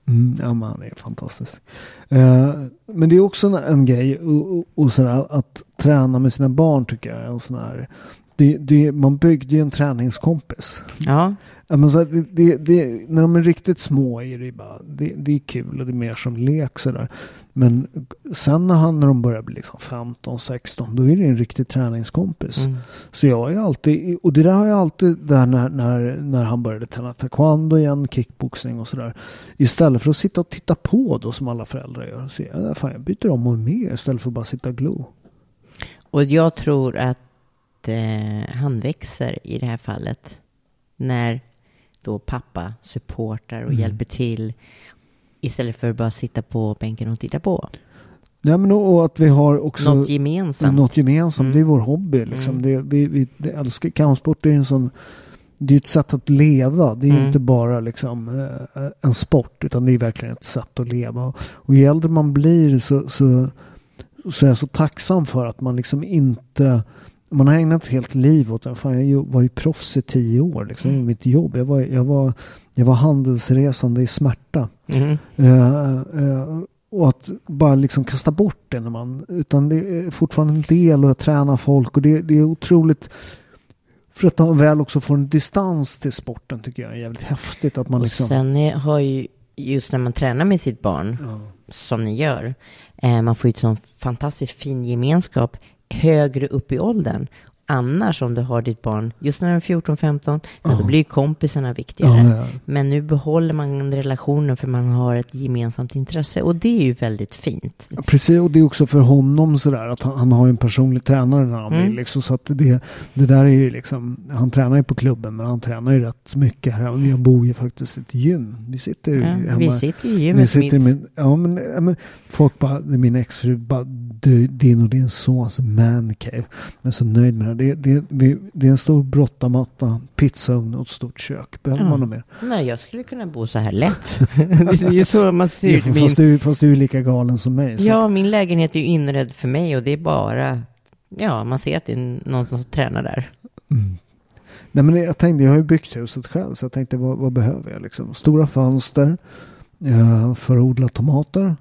Mm, ja, men han är fantastisk. Eh, men det är också en, en grej och, och, och sådär, att träna med sina barn tycker jag är en sån här det, det, man byggde ju en träningskompis. Ja, men så det, det, när de är riktigt små är det, bara, det, det är kul och det är mer som lek sådär. Men sen när, han, när de börjar bli liksom 15, 16 då är det en riktig träningskompis. mm. Så jag är alltid, och det där har jag alltid där när, när, när han började träna taekwondo igen, kickboxning och sådär. Istället för att sitta och titta på då som alla föräldrar gör. Så jag, fan, jag byter om och är med istället för att bara sitta och glo. Och jag tror att eh, han växer i det här fallet. När då pappa supportar och Mm. hjälper till. Istället för att bara sitta på bänken och titta på. Nej, men och, att vi har också Något gemensamt. något gemensamt. Mm. Det är vår hobby liksom. Mm. Det, vi, vi det älskar kampsport. Är en sån det är ett sätt att leva. Det är Mm. inte bara liksom eh, en sport utan det är verkligen ett sätt att leva. Och ju äldre man blir så, så, så är jag så tacksam för att man liksom inte man har ägnat ett helt liv åt det. Fan, jag var ju proffs i tio år. Liksom, i mitt jobb. Jag var, jag, var, jag var handelsresande i smärta. Mm. Eh, eh, och att bara liksom kasta bort det när man, utan det är fortfarande en del att träna folk och det, det är otroligt för att man väl också får en distans till sporten tycker jag är jävligt häftigt att man Och liksom sen är, har ju, just när man tränar med sitt barn, Ja. som ni gör, eh, man får ju ett sån fantastiskt fin gemenskap högre upp i åldern. Annars om du har ditt barn, just när de är 14-15, ja. då blir ju kompisarna viktigare. Ja, ja. Men nu behåller man relationen för man har ett gemensamt intresse och det är ju väldigt fint. Precis, och det är också för honom sådär att han, han har en personlig tränare när han Mm. vill. Liksom, så att det, det där är ju liksom, han tränar ju på klubben men han tränar ju rätt mycket här. Jag bor ju faktiskt i ett gym. Vi sitter ju hemma. vi sitter i Vi gymmet sitter i min, ja, men, men folk bara, min exfru bara, du, din och din sons mancave. Jag är så nöjd med det. Det, det, det, är en stor brottamatta, pizzaugn och ett stort kök. Behöver Ja. man något mer? Nej, jag skulle kunna bo så här lätt. (laughs) det är ju så man ser Ja, ut. Min, fast, du, fast du är lika galen som mig. Så ja, min lägenhet är ju inredd för mig och det är bara, ja, man ser att det är någon som tränar där. Mm. Nej men jag tänkte, jag har ju byggt huset själv så jag tänkte vad, vad behöver jag liksom? Stora fönster eh, för att odla tomater.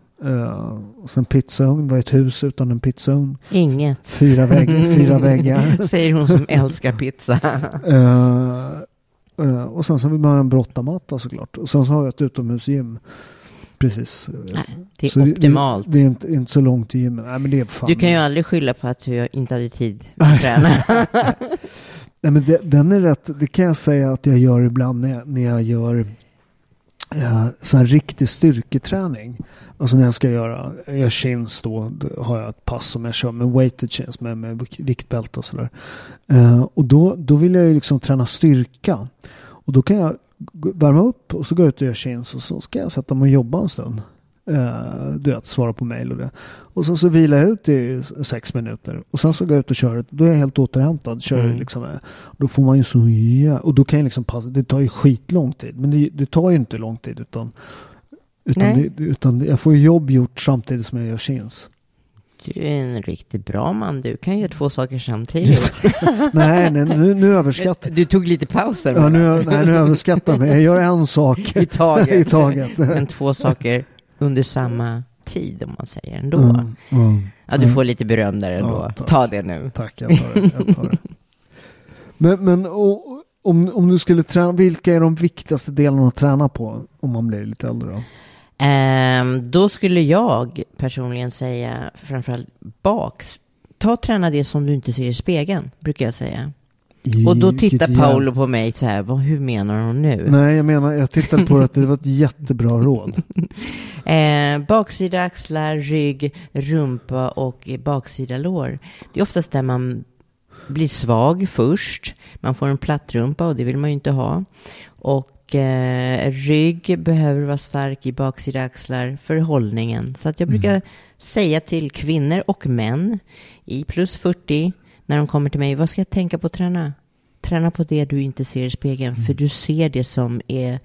Och sen pizzaugn, vad är ett hus utan en pizzaugn? Inget. Fyra, vägg, (laughs) fyra väggar. Säger hon som älskar pizza. Eh, eh, och sen så vill man ha en brottamatta såklart. Och sen så har jag ett utomhusgym. Precis. Nej, det är så optimalt. Det, det är inte, inte så långt till gymmet. Nej men det är fan. Du kan ju aldrig skylla på att du inte hade tid att (laughs) träna. Nej, men det, den är rätt, det kan jag säga att jag gör ibland när jag, när jag gör eh, sån här riktig styrketräning. Alltså när jag ska göra, jag gör chins då, då har jag ett pass som jag kör med weighted chins med, med viktbälte och sådär. Eh, och då, då vill jag ju liksom träna styrka. Och då kan jag värma upp och så går jag ut och gör chins och så ska jag sätta mig och jobba en stund. Uh, du vet, svara på mail och det. Och sen så vilar jag ut i sex minuter. Och sen så går jag ut och kör. Då är jag helt återhämtad. Kör Mm. liksom, eh, då får man ju så ja, Och då kan jag liksom passa. Det tar ju skitlång tid. Men det, det tar ju inte lång tid. Utan, utan, det, utan jag får jobb gjort samtidigt som jag gör chins. Du är en riktigt bra man. Du kan göra två saker samtidigt. (laughs) nej, nej, nu, nu överskattar Du tog lite paus där Ja, nu, nej, nu överskattar jag mig. Jag gör en sak (laughs) I taget. (laughs) i taget. Men två saker under samma tid om man säger ändå. Mm, mm. Ja, du får lite beröm där ändå. Ja. Ta det nu. Tack, jag tar det. Jag tar det. Men, men och, om, om du skulle träna, vilka är de viktigaste delarna att träna på om man blir lite äldre då? Ehm, då skulle jag personligen säga framförallt baks. Ta och träna det som du inte ser i spegeln, brukar jag säga. Och då tittar Paolo på mig så här, vad, hur menar hon nu? Nej, jag menar, jag tittade på det att det var ett jättebra (laughs) råd. Eh, baksida axlar, rygg, rumpa och baksida lår. Det är oftast där man blir svag först. Man får en platt rumpa och det vill man ju inte ha. Och eh, rygg behöver vara stark i baksida axlar för hållningen. Så att jag brukar säga till kvinnor och män i plus 40 när de kommer till mig, vad ska jag tänka på att träna? Träna på det du inte ser i spegeln, för du ser det som är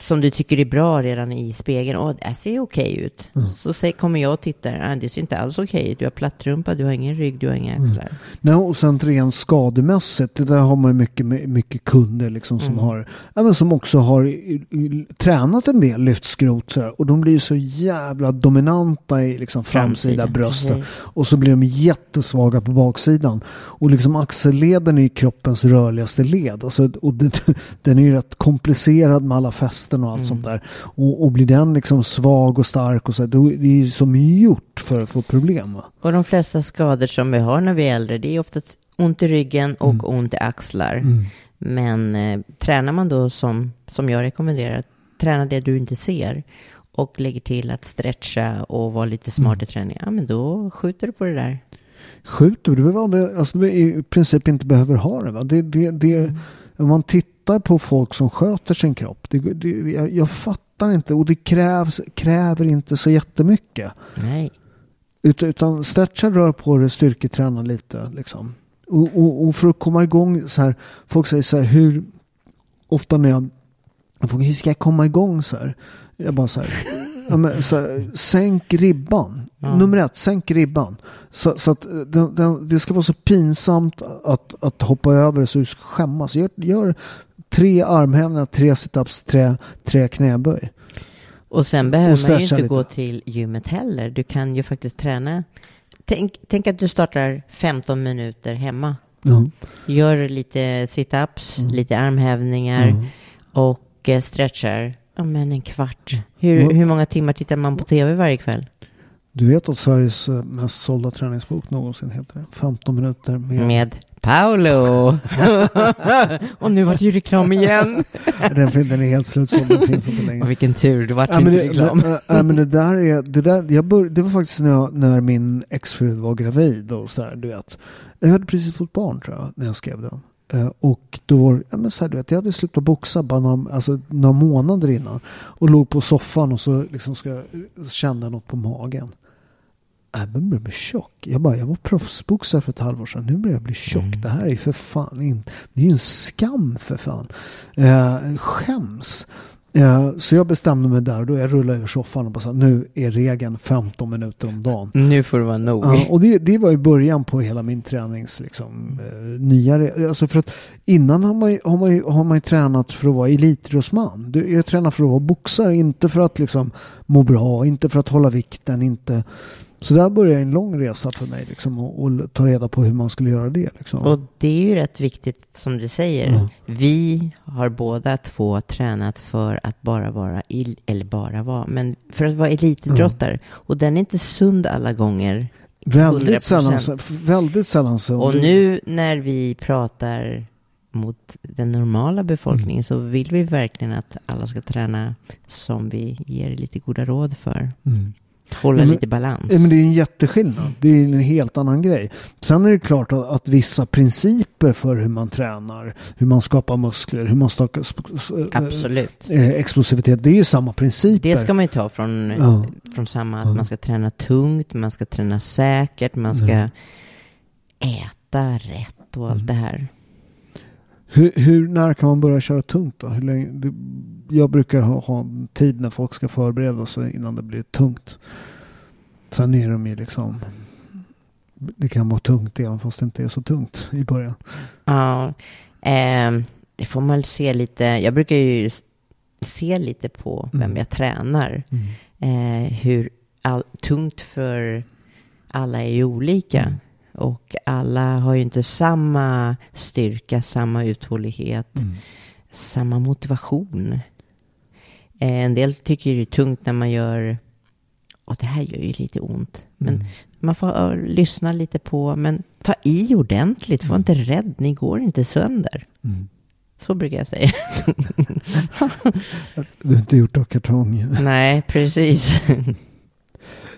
som du tycker är bra redan i spegeln. Åh, det ser okej ut. Så säg, kommer jag och tittar. Det ser inte alls okej ut. Du har plattrumpa, du har ingen rygg, du har inga axlar. Nej, och sen rent skademässigt, det där har man ju mycket, mycket kunder liksom som Mm. har, ja, men som också har i- i- tränat en del lyftskrot så här, och de blir ju så jävla dominanta i liksom framsida precis. Och så blir de jättesvaga på baksidan. Och liksom axelleden är ju kroppens rörligaste led. Alltså, och den, (laughs) den är ju rätt komplicerad med alla fästen och allt Mm. sånt där. Och, och blir den liksom svag och stark och så då är det ju som gjort för att få problem. Va? Och de flesta skador som vi har när vi är äldre, det är oftast ont i ryggen och Mm. ont i axlar. Men eh, tränar man då som, som jag rekommenderar, träna det du inte ser och lägger till att stretcha och vara lite smart Mm. i träningen, ja men då skjuter du på det där. Skjuter du väl det, alltså du i princip inte behöver ha det va? Det, det, det, om man tittar på folk som sköter sin kropp, det, det, jag, jag fattar inte och det krävs, kräver inte så jättemycket. Nej. Utan, utan stretcha, rör på det, styrketräna lite liksom. Och, och, och, för att komma igång så här, folk säger så här, hur ofta när jag, frågar, hur ska jag komma igång så här? Jag bara så här, ja, men, så här sänk ribban. Ja. Nummer ett, sänk ribban. Så, så att det, det, det, ska vara så pinsamt att, att hoppa över så du ska skämmas. Gör, gör tre armhävningar, tre situps, tre, tre knäböj. Och sen behöver och man ju inte lite. gå till gymmet heller. Du kan ju faktiskt träna. Tänk, tänk att du startar 15 minuter hemma. Mm. Gör lite situps, mm. lite armhävningar mm. och eh, stretchar. Ja, men en kvart. Hur, hur många timmar tittar man på tv varje kväll? Du vet att Sveriges eh, mest sålda träningsbok någonsin heter det? 15 minuter med... Med Paolo! (laughs) och nu var det ju reklam igen. (laughs) den, den är helt slutsåld, den finns inte längre. Och vilken tur, det var ja, inte det, reklam. Men, äh, men det där är, det där, jag bör, det var faktiskt när, jag, när min exfru var gravid och sådär, du vet. Jag hade precis fått barn tror jag, när jag skrev den. Uh, och då, ja men så här, du vet, jag hade slutat boxa bara några, alltså, några månader innan. Och låg på soffan och så liksom ska, kände något på magen. Jag börjar bli tjock. Jag bara, jag var proffsboxare för ett halvår sedan. Nu börjar jag bli tjock. Mm. Det här är för fan inte, det är ju en skam för fan. Eh, skäms. Eh, så jag bestämde mig där och då jag rullade över soffan och bara sa nu är regeln 15 minuter om dagen. Nu får det vara nog. Ja, och det, det var i början på hela min tränings liksom, eh, nya, alltså för att innan har man, har, man, har man ju tränat för att vara elitidrottsman. Jag tränar för att vara boxare, inte för att liksom må bra, inte för att hålla vikten, inte så där började en lång resa för mig liksom, och, och, ta reda på hur man skulle göra det. Liksom. Och det är ju rätt viktigt som du säger. Mm. Vi har båda två tränat för att bara vara, eller bara vara, men för att vara elitidrottare. Mm. Och den är inte sund alla gånger. Väldigt sällan, väldigt sällan sund. Och nu när vi pratar mot den normala befolkningen mm. så vill vi verkligen att alla ska träna som vi ger lite goda råd för. Mm. Hålla men, lite balans. Men det är en jätteskillnad. Det är en helt annan grej. Sen är det klart att, att vissa principer för hur man tränar, hur man skapar muskler, hur man skapar Absolut. Eh, explosivitet. Det är ju samma principer. Det ska man ju ta från, ja. från samma, att ja. man ska träna tungt, man ska träna säkert, man ska ja. äta rätt och allt mm. det här. Hur, hur, när kan man börja köra tungt då? Hur länge, jag brukar ha, ha tid när folk ska förbereda sig innan det blir tungt. Sen är de ju liksom det kan vara tungt även fast det inte är så tungt i början. Ja, eh, det får man se lite. Jag brukar ju se lite på vem mm. jag tränar. Mm. Eh, hur all, tungt för alla är ju olika. Mm. Och alla har ju inte samma styrka, samma uthållighet, mm. samma motivation. Eh, en del tycker det är tungt när man gör, och det här gör ju lite ont. Men mm. man får uh, lyssna lite på, men ta i ordentligt, var mm. inte rädd, ni går inte sönder. Mm. Så brukar jag säga. (laughs) du är inte gjort av kartong. Nej, precis.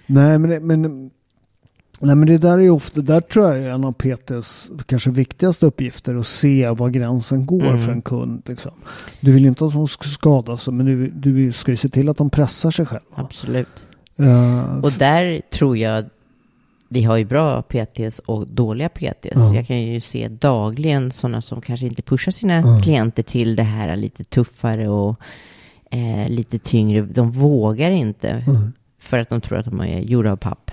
Nej, men, men Nej men det där är ofta, där tror jag är en av PTs kanske viktigaste uppgifter att se var gränsen går mm. för en kund. Liksom. Du vill inte att de ska skada sig men du, du ska ju se till att de pressar sig själva. Absolut. Uh, och där tror jag, vi har ju bra PTs och dåliga PTs. Uh. Jag kan ju se dagligen sådana som kanske inte pushar sina uh. klienter till det här lite tuffare och eh, lite tyngre. De vågar inte för att de tror att de är gjorda av papp.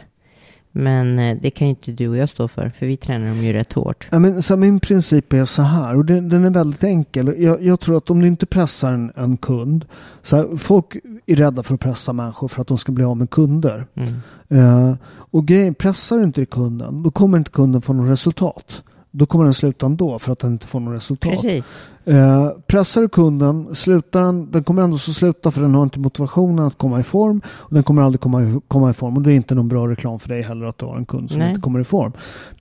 Men eh, det kan ju inte du och jag stå för, för vi tränar dem ju rätt hårt. Ja, men, så min princip är så här, och den, den är väldigt enkel. Jag, jag, tror att om du inte pressar en, en kund, så här, folk är rädda för att pressa människor för att de ska bli av med kunder. Mm. Uh, och grejen, pressar du inte kunden, då kommer inte kunden få något resultat. Då kommer den sluta ändå för att den inte får något resultat. Eh, pressar du kunden, slutar den, den kommer ändå så sluta för den har inte motivationen att komma i form. Och den kommer aldrig komma i, komma i form och det är inte någon bra reklam för dig heller att du har en kund som Nej. inte kommer i form.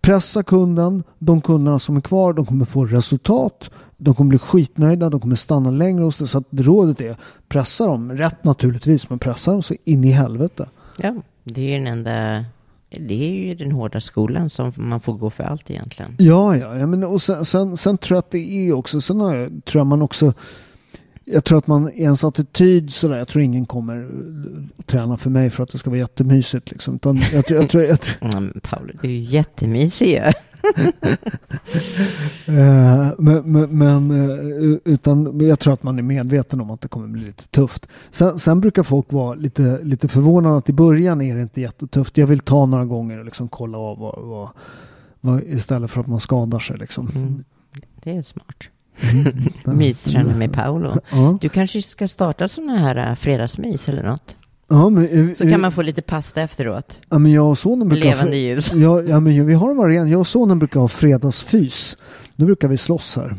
Pressa kunden, de kunderna som är kvar, de kommer få resultat. De kommer bli skitnöjda, de kommer stanna längre hos dig. Så att rådet är pressa dem, rätt naturligtvis, men pressa dem så in i helvete. Ja, det är ju den enda det är ju den hårda skolan som man får gå för allt egentligen. Ja, ja, ja men och sen, sen, sen tror jag att det är också, sen jag, tror jag man också, jag tror att man ens attityd sådär, jag tror ingen kommer träna för mig för att det ska vara jättemysigt liksom. Utan jag, jag, jag tror (laughs) att... Mm, Paolo, du är ju jättemysig (laughs) Eh, men, men, men, eh, utan, jag tror att man är medveten om att det kommer bli lite tufft. Sen, sen brukar folk vara lite, lite förvånade att i början är det inte jättetufft. Jag vill ta några gånger och liksom kolla av vad, vad, vad, istället för att man skadar sig. Liksom. Mm. Det är smart. (laughs) Mysträna med Paolo. Ja. Du kanske ska starta sådana här äh, fredagsmys eller något? Ja, men, eh, Så kan man få lite pasta efteråt. ja, men jag och sonen brukar Levande ljus. Ja, ja, men vi har en variant. Jag och sonen brukar ha fredagsfys. Då brukar vi slåss här.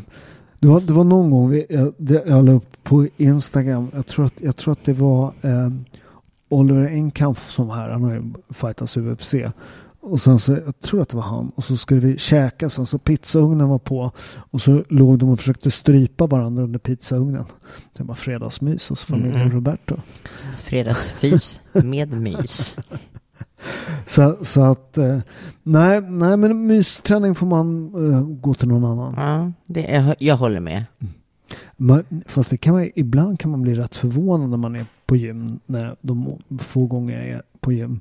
Det var, det var någon gång vi, jag, det- jag la upp på Instagram. Jag tror att, jag tror att det var eh, Oliver Enkamp som var här. Han har ju fightats UFC. Och sen så, jag tror att det var han. Och så skulle vi käka. Sen så pizzaugnen var på. Och så låg de och försökte strypa varandra under pizzaugnen. Det var fredagsmys hos familjen Mm. Roberto. Fredagsfys med mys. (laughs) Så, så att, eh, nej, nej men mysträning får man eh, gå till någon annan. Ja, det, jag, jag håller med. Man, fast det kan man, ibland kan man bli rätt förvånad när man är på gym, när de få gånger jag är på gym.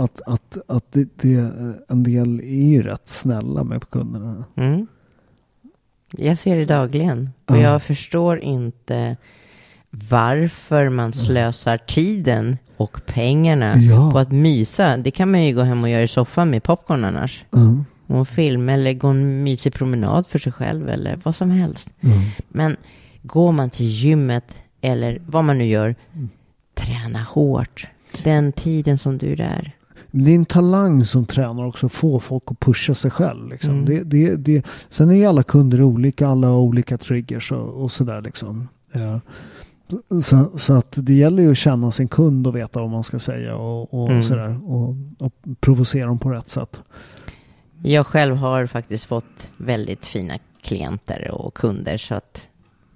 Att, att, att det, det, en del är ju rätt snälla med kunderna. Mm. Jag ser det dagligen. Och Ja. jag förstår inte varför man slösar tiden och pengarna Ja. på att mysa. Det kan man ju gå hem och göra i soffan med popcorn annars. Mm. Och en film eller gå en mysig promenad för sig själv eller vad som helst. Mm. Men går man till gymmet eller vad man nu gör, träna hårt. Den tiden som du är där. Men det är en talang som tränar också att få folk att pusha sig själv. Liksom. Mm. Det, det, det, sen är ju alla kunder olika, alla har olika triggers och, och sådär. Liksom. Ja. Så, så att det gäller ju att känna sin kund och veta vad man ska säga och, och Mm. sådär. Och, och provocera dem på rätt sätt. Jag själv har faktiskt fått väldigt fina klienter och kunder så att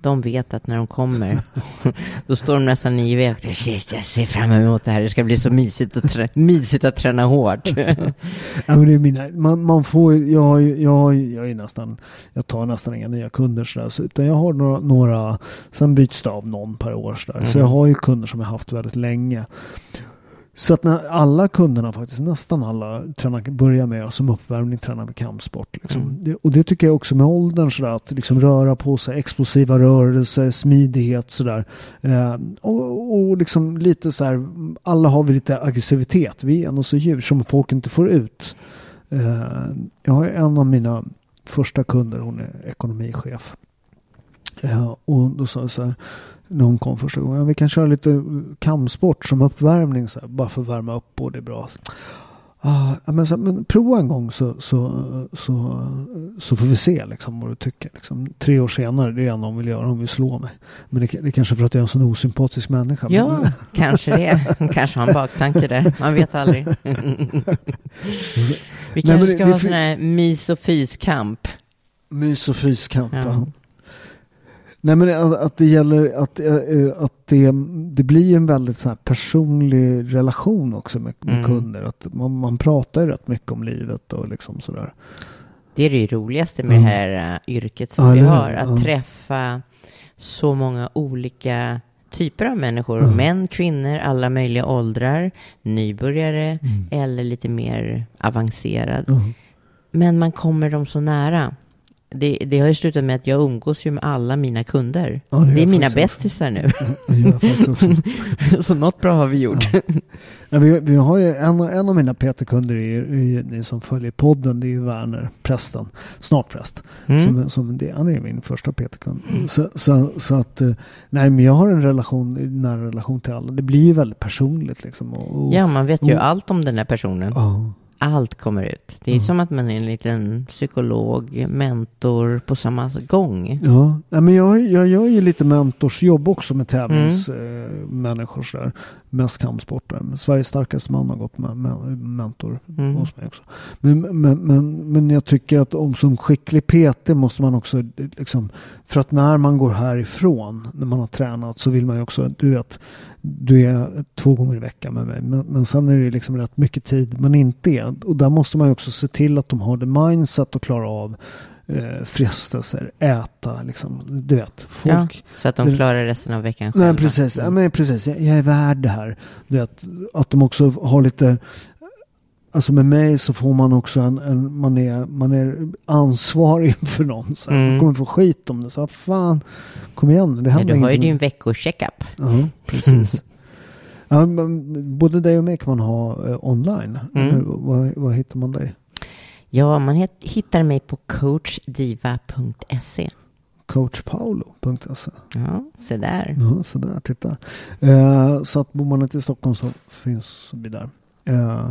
de vet att när de kommer, (laughs) då står de nästan i och Shit, jag ser fram emot det här. Det ska bli så mysigt, att trä- mysigt att träna hårt. (laughs) Ja, men det är mina, man, man får, jag, jag, jag är nästan, jag tar nästan inga nya kunder sådär. Så, utan jag har några, några, sen byts det av någon per år sådär. Så Mm. jag har ju kunder som jag haft väldigt länge. Så att när alla kunderna faktiskt, nästan alla tränar, börjar med som uppvärmning tränar med kampsport. Liksom. Mm. Det, och det tycker jag också med åldern sådär, att liksom röra på sig, explosiva rörelser, smidighet sådär. Eh, och, och liksom lite så här, alla har vi lite aggressivitet. Vi är ändå så djur som folk inte får ut. Eh, jag har en av mina första kunder, hon är ekonomichef. Ja, och då sa jag så här, när hon kom första gången, vi kan köra lite kampsport som uppvärmning så här, bara för att värma upp och det är bra. Ah, men, så, men prova en gång så, så, så, så får vi se liksom, vad du tycker. Liksom. Tre år senare, det är det enda hon vill göra, hon vill slå mig. Men det, det är kanske för att jag är en sån osympatisk människa. men- ja, kanske det. Hon kanske har en baktanke där. Man vet aldrig. (laughs) Vi Nej, kanske men det- ska det ha sån här mys och fyskamp. Mys och fyskamp. Ja. Ja. Nej men att, det gäller att, eh, att det, det blir en väldigt så personlig relation också med, med Mm. kunder. Att man, man pratar ju rätt mycket om livet och liksom sådär. Det är det roligaste med Mm. det här äh, yrket som Ja, vi har. Att Ja. träffa så många olika typer av människor. Mm. Män, kvinnor, alla möjliga åldrar, nybörjare Mm. eller lite mer avancerad. Men man kommer dem så nära. Det, det har ju slutat med att jag umgås ju med alla mina kunder. Ja, det det är mina bästisar nu. (laughs) Så något bra har vi gjort. Ja, vi, vi har ju en, en av mina PT-kunder, är, ni som följer podden, det är ju Werner, prästen, snart präst. Mm. Som, som det, han är min första PT-kund. Så, så, så att, eh, nej men jag har en relation, nära relation till alla. Det blir ju väldigt personligt liksom. Och, och, Ja, man vet ju och- allt om den här personen. ja. Allt kommer ut. Det är Mm. som att man är en liten psykolog, mentor på samma gång. Ja, men jag, jag gör ju lite mentorsjobb också med tävlingsmänniskor. Eh, människor sådär. Mest kampsportare. Sveriges starkaste man har gått med, med mentor Mm. hos mig också. Men, men, men, men jag tycker att om som skicklig PT måste man också liksom, för att när man går härifrån, när man har tränat så vill man ju också, du vet, du är två gånger i veckan med mig. Men, men sen är det liksom rätt mycket tid man inte är. Och där måste man ju också se till att de har det mindset att klara av eh, frestelser, äta, liksom, du vet, Ja, folk. så att de det- klarar resten av veckan själva. Nej, precis. Ja, men precis. Jag, jag är värd det här. Du vet, att de också har lite... alltså med mig så får man också en, en man, är, man är ansvarig (laughs) för någon. Så. Mm. Man kommer få skit om det. Så fan, kom igen. Det händer du har ju ingenting. din veckocheckup. Ja, precis. (laughs) ja, men både dig och mig kan man ha eh, online. Mm. Vad, vad hittar man dig? Ja, man hittar mig på coachdiva.se. Coachpaolo.se. Ja, se där. Ja, så där, titta. Eh, så att bor man inte i Stockholm så finns vi där. Eh,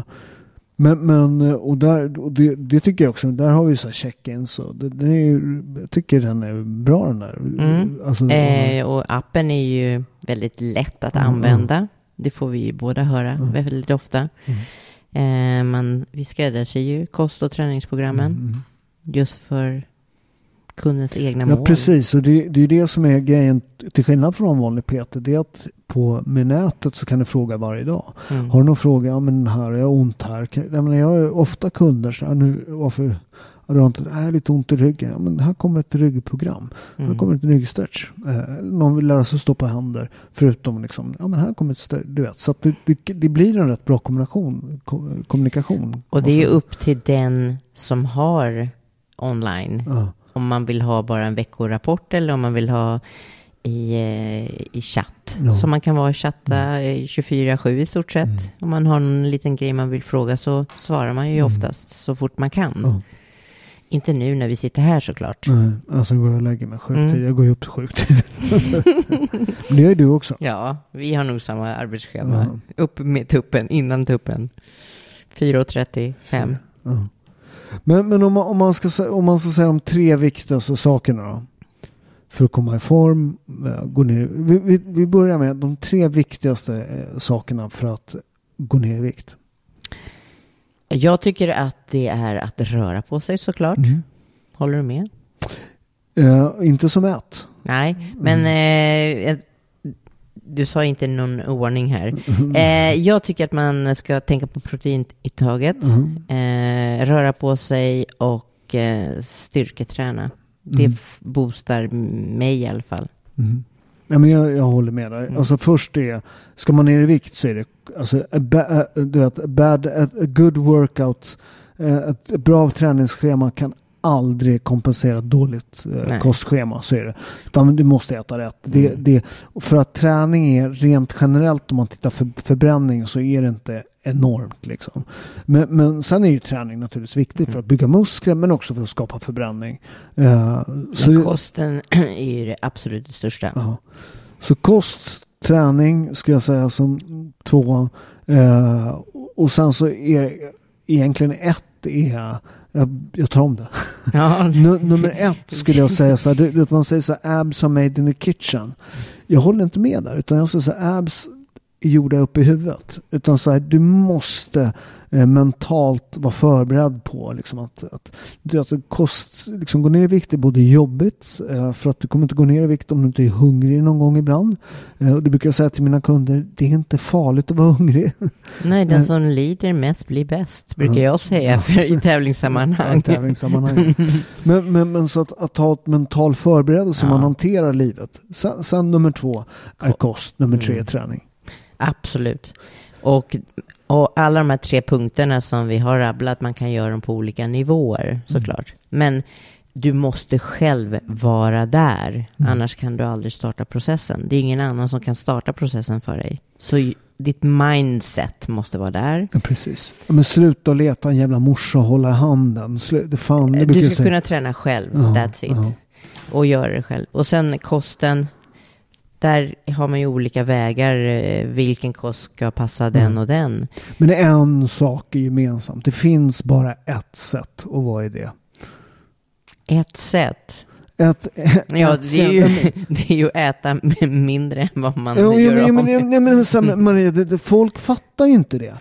men, men och där, och det, det tycker jag också, där har vi så här check-ins och det, det är ju, jag tycker den är bra den där. Mm. Alltså, Eh, och appen är ju väldigt lätt att Mm, använda. Det får vi ju båda höra Mm. väldigt ofta. Eh, man, vi skräddarsyr ju kost och träningsprogrammen Mm. just för kundens egna Ja, mål. precis. Och det, det är det som är grejen, till skillnad från vanlig PT, det är att på, med nätet så kan du fråga varje dag. Mm. Har du någon fråga? Ja men här, jag har ont här. Jag, menar, jag har ofta kunder så här, nu, varför har du inte, jag har lite ont i ryggen. Ja, men här kommer ett ryggprogram. Här Mm. kommer ett ryggstretch. Eh, någon vill lära sig stå på händer. Förutom liksom, ja men här kommer ett stretch. Du vet, så att det, det, det blir en rätt bra kombination, ko, kommunikation. Och det är ju upp till den som har online. Ja, Om man vill ha bara en veckorapport eller om man vill ha i, eh, i chatt. Ja. Så man kan vara chatta eh, 24-7 i stort sett. Mm. Om man har någon liten grej man vill fråga så svarar man ju Mm. oftast så fort man kan. ja. Inte nu när vi sitter här såklart. Nej, alltså går jag och lägger mig sjukt Mm. Jag går ju upp sjukt. (laughs) Men det gör ju du också. Ja, vi har nog samma arbetsschema. Ja. Upp med tuppen, innan tuppen. 4.35. Ja. Men, men om, man, om, man ska, om man ska säga de tre viktigaste sakerna då. För att komma i form. eh, Gå ner. Vi, vi, vi börjar med de tre viktigaste eh, sakerna för att gå ner i vikt. Jag tycker att det är att röra på sig såklart. Mm. Håller du med? Eh, inte som ett. Nej, men eh, eh, du sa inte någon ordning här. (laughs) Eh, jag tycker att man ska tänka på proteinintaget, Mm. eh, röra på sig och eh, styrketräna. Det Mm. boostar mig i alla fall. Mm. Ja, men jag, jag håller med dig. Mm. Alltså först är, ska man ner i vikt så är det, alltså, a ba, a, du vet, a bad, a, a good workout, eh, ett bra träningsschema kan aldrig kompensera ett dåligt eh, Nej. kostschema. Så är det. Utan du måste äta rätt. Det, Mm. det, för att träning är rent generellt om man tittar för förbränning så är det inte enormt liksom. Men, men sen är ju träning naturligtvis viktigt för att bygga muskler men också för att skapa förbränning. Eh, så, kosten (clears throat) är ju det absolut största. Ja. Så kost, träning ska jag säga som två. Eh, och sen så är egentligen ett är, jag, jag tar om det. (laughs) Ja, (laughs) Nu, nummer ett skulle jag säga så här, det, man säger så här, abs are made in the kitchen. Jag håller inte med där, utan jag säger så här, abs gjorda uppe i huvudet. Utan så här, du måste eh, mentalt vara förberedd på liksom att, att, att kost, liksom gå ner i vikt är både jobbigt eh, för att du kommer inte gå ner i vikt om du inte är hungrig någon gång ibland. Eh, och det brukar jag säga till mina kunder, det är inte farligt att vara hungrig. (laughs) nej, den som lider mest blir bäst, brukar jag säga i tävlingssammanhang. Ja, tävlingssammanhang. (laughs) men, men, men så att, att ha ett mental förberedelse Ja. man hanterar livet. Sen, sen nummer två är Ko- kost, nummer tre är Mm. träning. Absolut. Och, och alla de här tre punkterna som vi har rabblat, man kan göra dem på olika nivåer såklart. Men du måste själv vara där, annars kan du aldrig starta processen. Det är ingen annan som kan starta processen för dig. Så ditt mindset måste vara där. Ja, precis. Men sluta leta en jävla morsa och hålla i handen. Slu, det fan, brukar Du ska kunna träna själv, Ja, that's it. ja. Och göra det själv. Och sen kosten, där har man ju olika vägar. eh, Vilken kost ska passa den Mm. och den. Men en sak är gemensamt. Det finns bara ett sätt. Och vad är det? Ett sätt. Ett, (laughs) Ja, ett det är, ju, (laughs) det är ju att äta mindre än vad man Jo, jo, gör men, av med. nej, men, här, Maria, det, det, folk fattar ju inte det.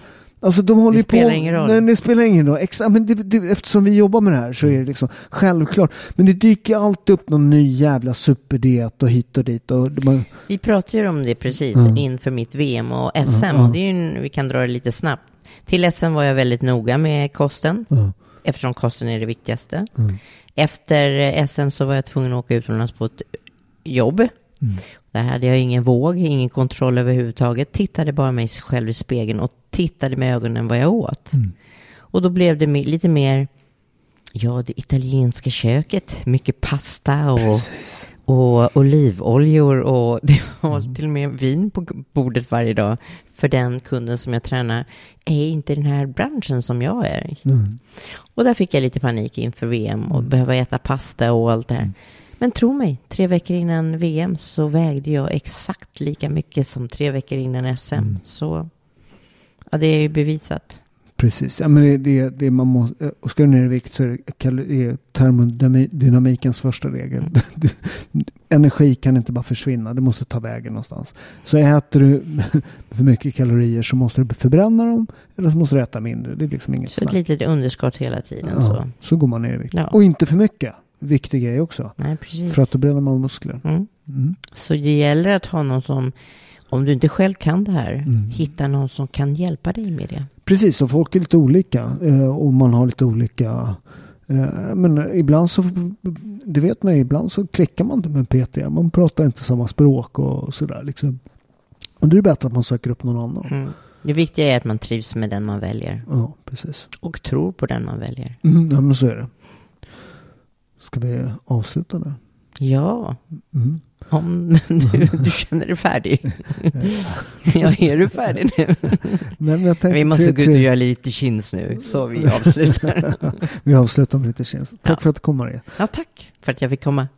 Alltså de håller ju spelar på, ingen roll. Nej, det spelar ingen roll. Exa, men det, det, eftersom vi jobbar med det här så är det liksom självklart. Men det dyker alltid upp någon ny jävla superdiet och hit och dit. Och man, Vi pratade ju om det precis Mm. inför mitt VM och SM. Mm, Och det är ju, vi kan dra det lite snabbt. Till SM var jag väldigt noga med kosten. Ja. Eftersom kosten är det viktigaste. Mm. Efter SM så var jag tvungen att åka utomlands på ett jobb. Mm. Där hade jag ingen våg, ingen kontroll överhuvudtaget. Tittade bara mig själv i spegeln och tittade med ögonen vad jag åt. Mm. Och då blev det lite mer, ja, det italienska köket. Mycket pasta och, Precis. och olivoljor och (laughs) det var Mm. till och med vin på bordet varje dag. För den kunden som jag tränar är inte den här branschen som jag är. Mm. Och där fick jag lite panik inför VM och behöva äta pasta och allt det här. Men tro mig, tre veckor innan VM så vägde jag exakt lika mycket som tre veckor innan SM. Så ja, det är ju bevisat. Precis, ja, men det, det, det man måste, och ska du ner i vikt så är det, termodynamikens första regel. (laughs) Energi kan inte bara försvinna, det måste ta vägen någonstans. Så äter du (laughs) för mycket kalorier så måste du förbränna dem eller så måste du äta mindre. Det är liksom inget Så ett snack. litet underskott hela tiden. Ja, Så. så går man ner i vikt. Ja. Och inte för mycket. Viktig grej också. Nej, precis. För att då bränner man muskler. Mm. Mm. Så det gäller att ha någon som, om du inte själv kan det här, Mm. hitta någon som kan hjälpa dig med det. Precis, och folk är lite olika. eh, Och man har lite olika... eh, Men ibland så, det vet ju, ibland så klickar man inte med PT. Man pratar inte samma språk och sådär liksom. Och då är det bättre att man söker upp någon annan. Mm. Det viktiga är att man trivs med den man väljer Ja, precis. och tror på den man väljer. Mm, ja, men så är det. Ska vi avsluta nu? Ja, Mm. om du, du känner dig färdig. (laughs) ja, är du färdig nu? Nej, Vi måste gå ut och göra lite chins nu, så vi avslutar. (laughs) vi avslutar med lite tjänst. Tack Ja. för att du kom Maria. Ja, tack för att jag fick komma.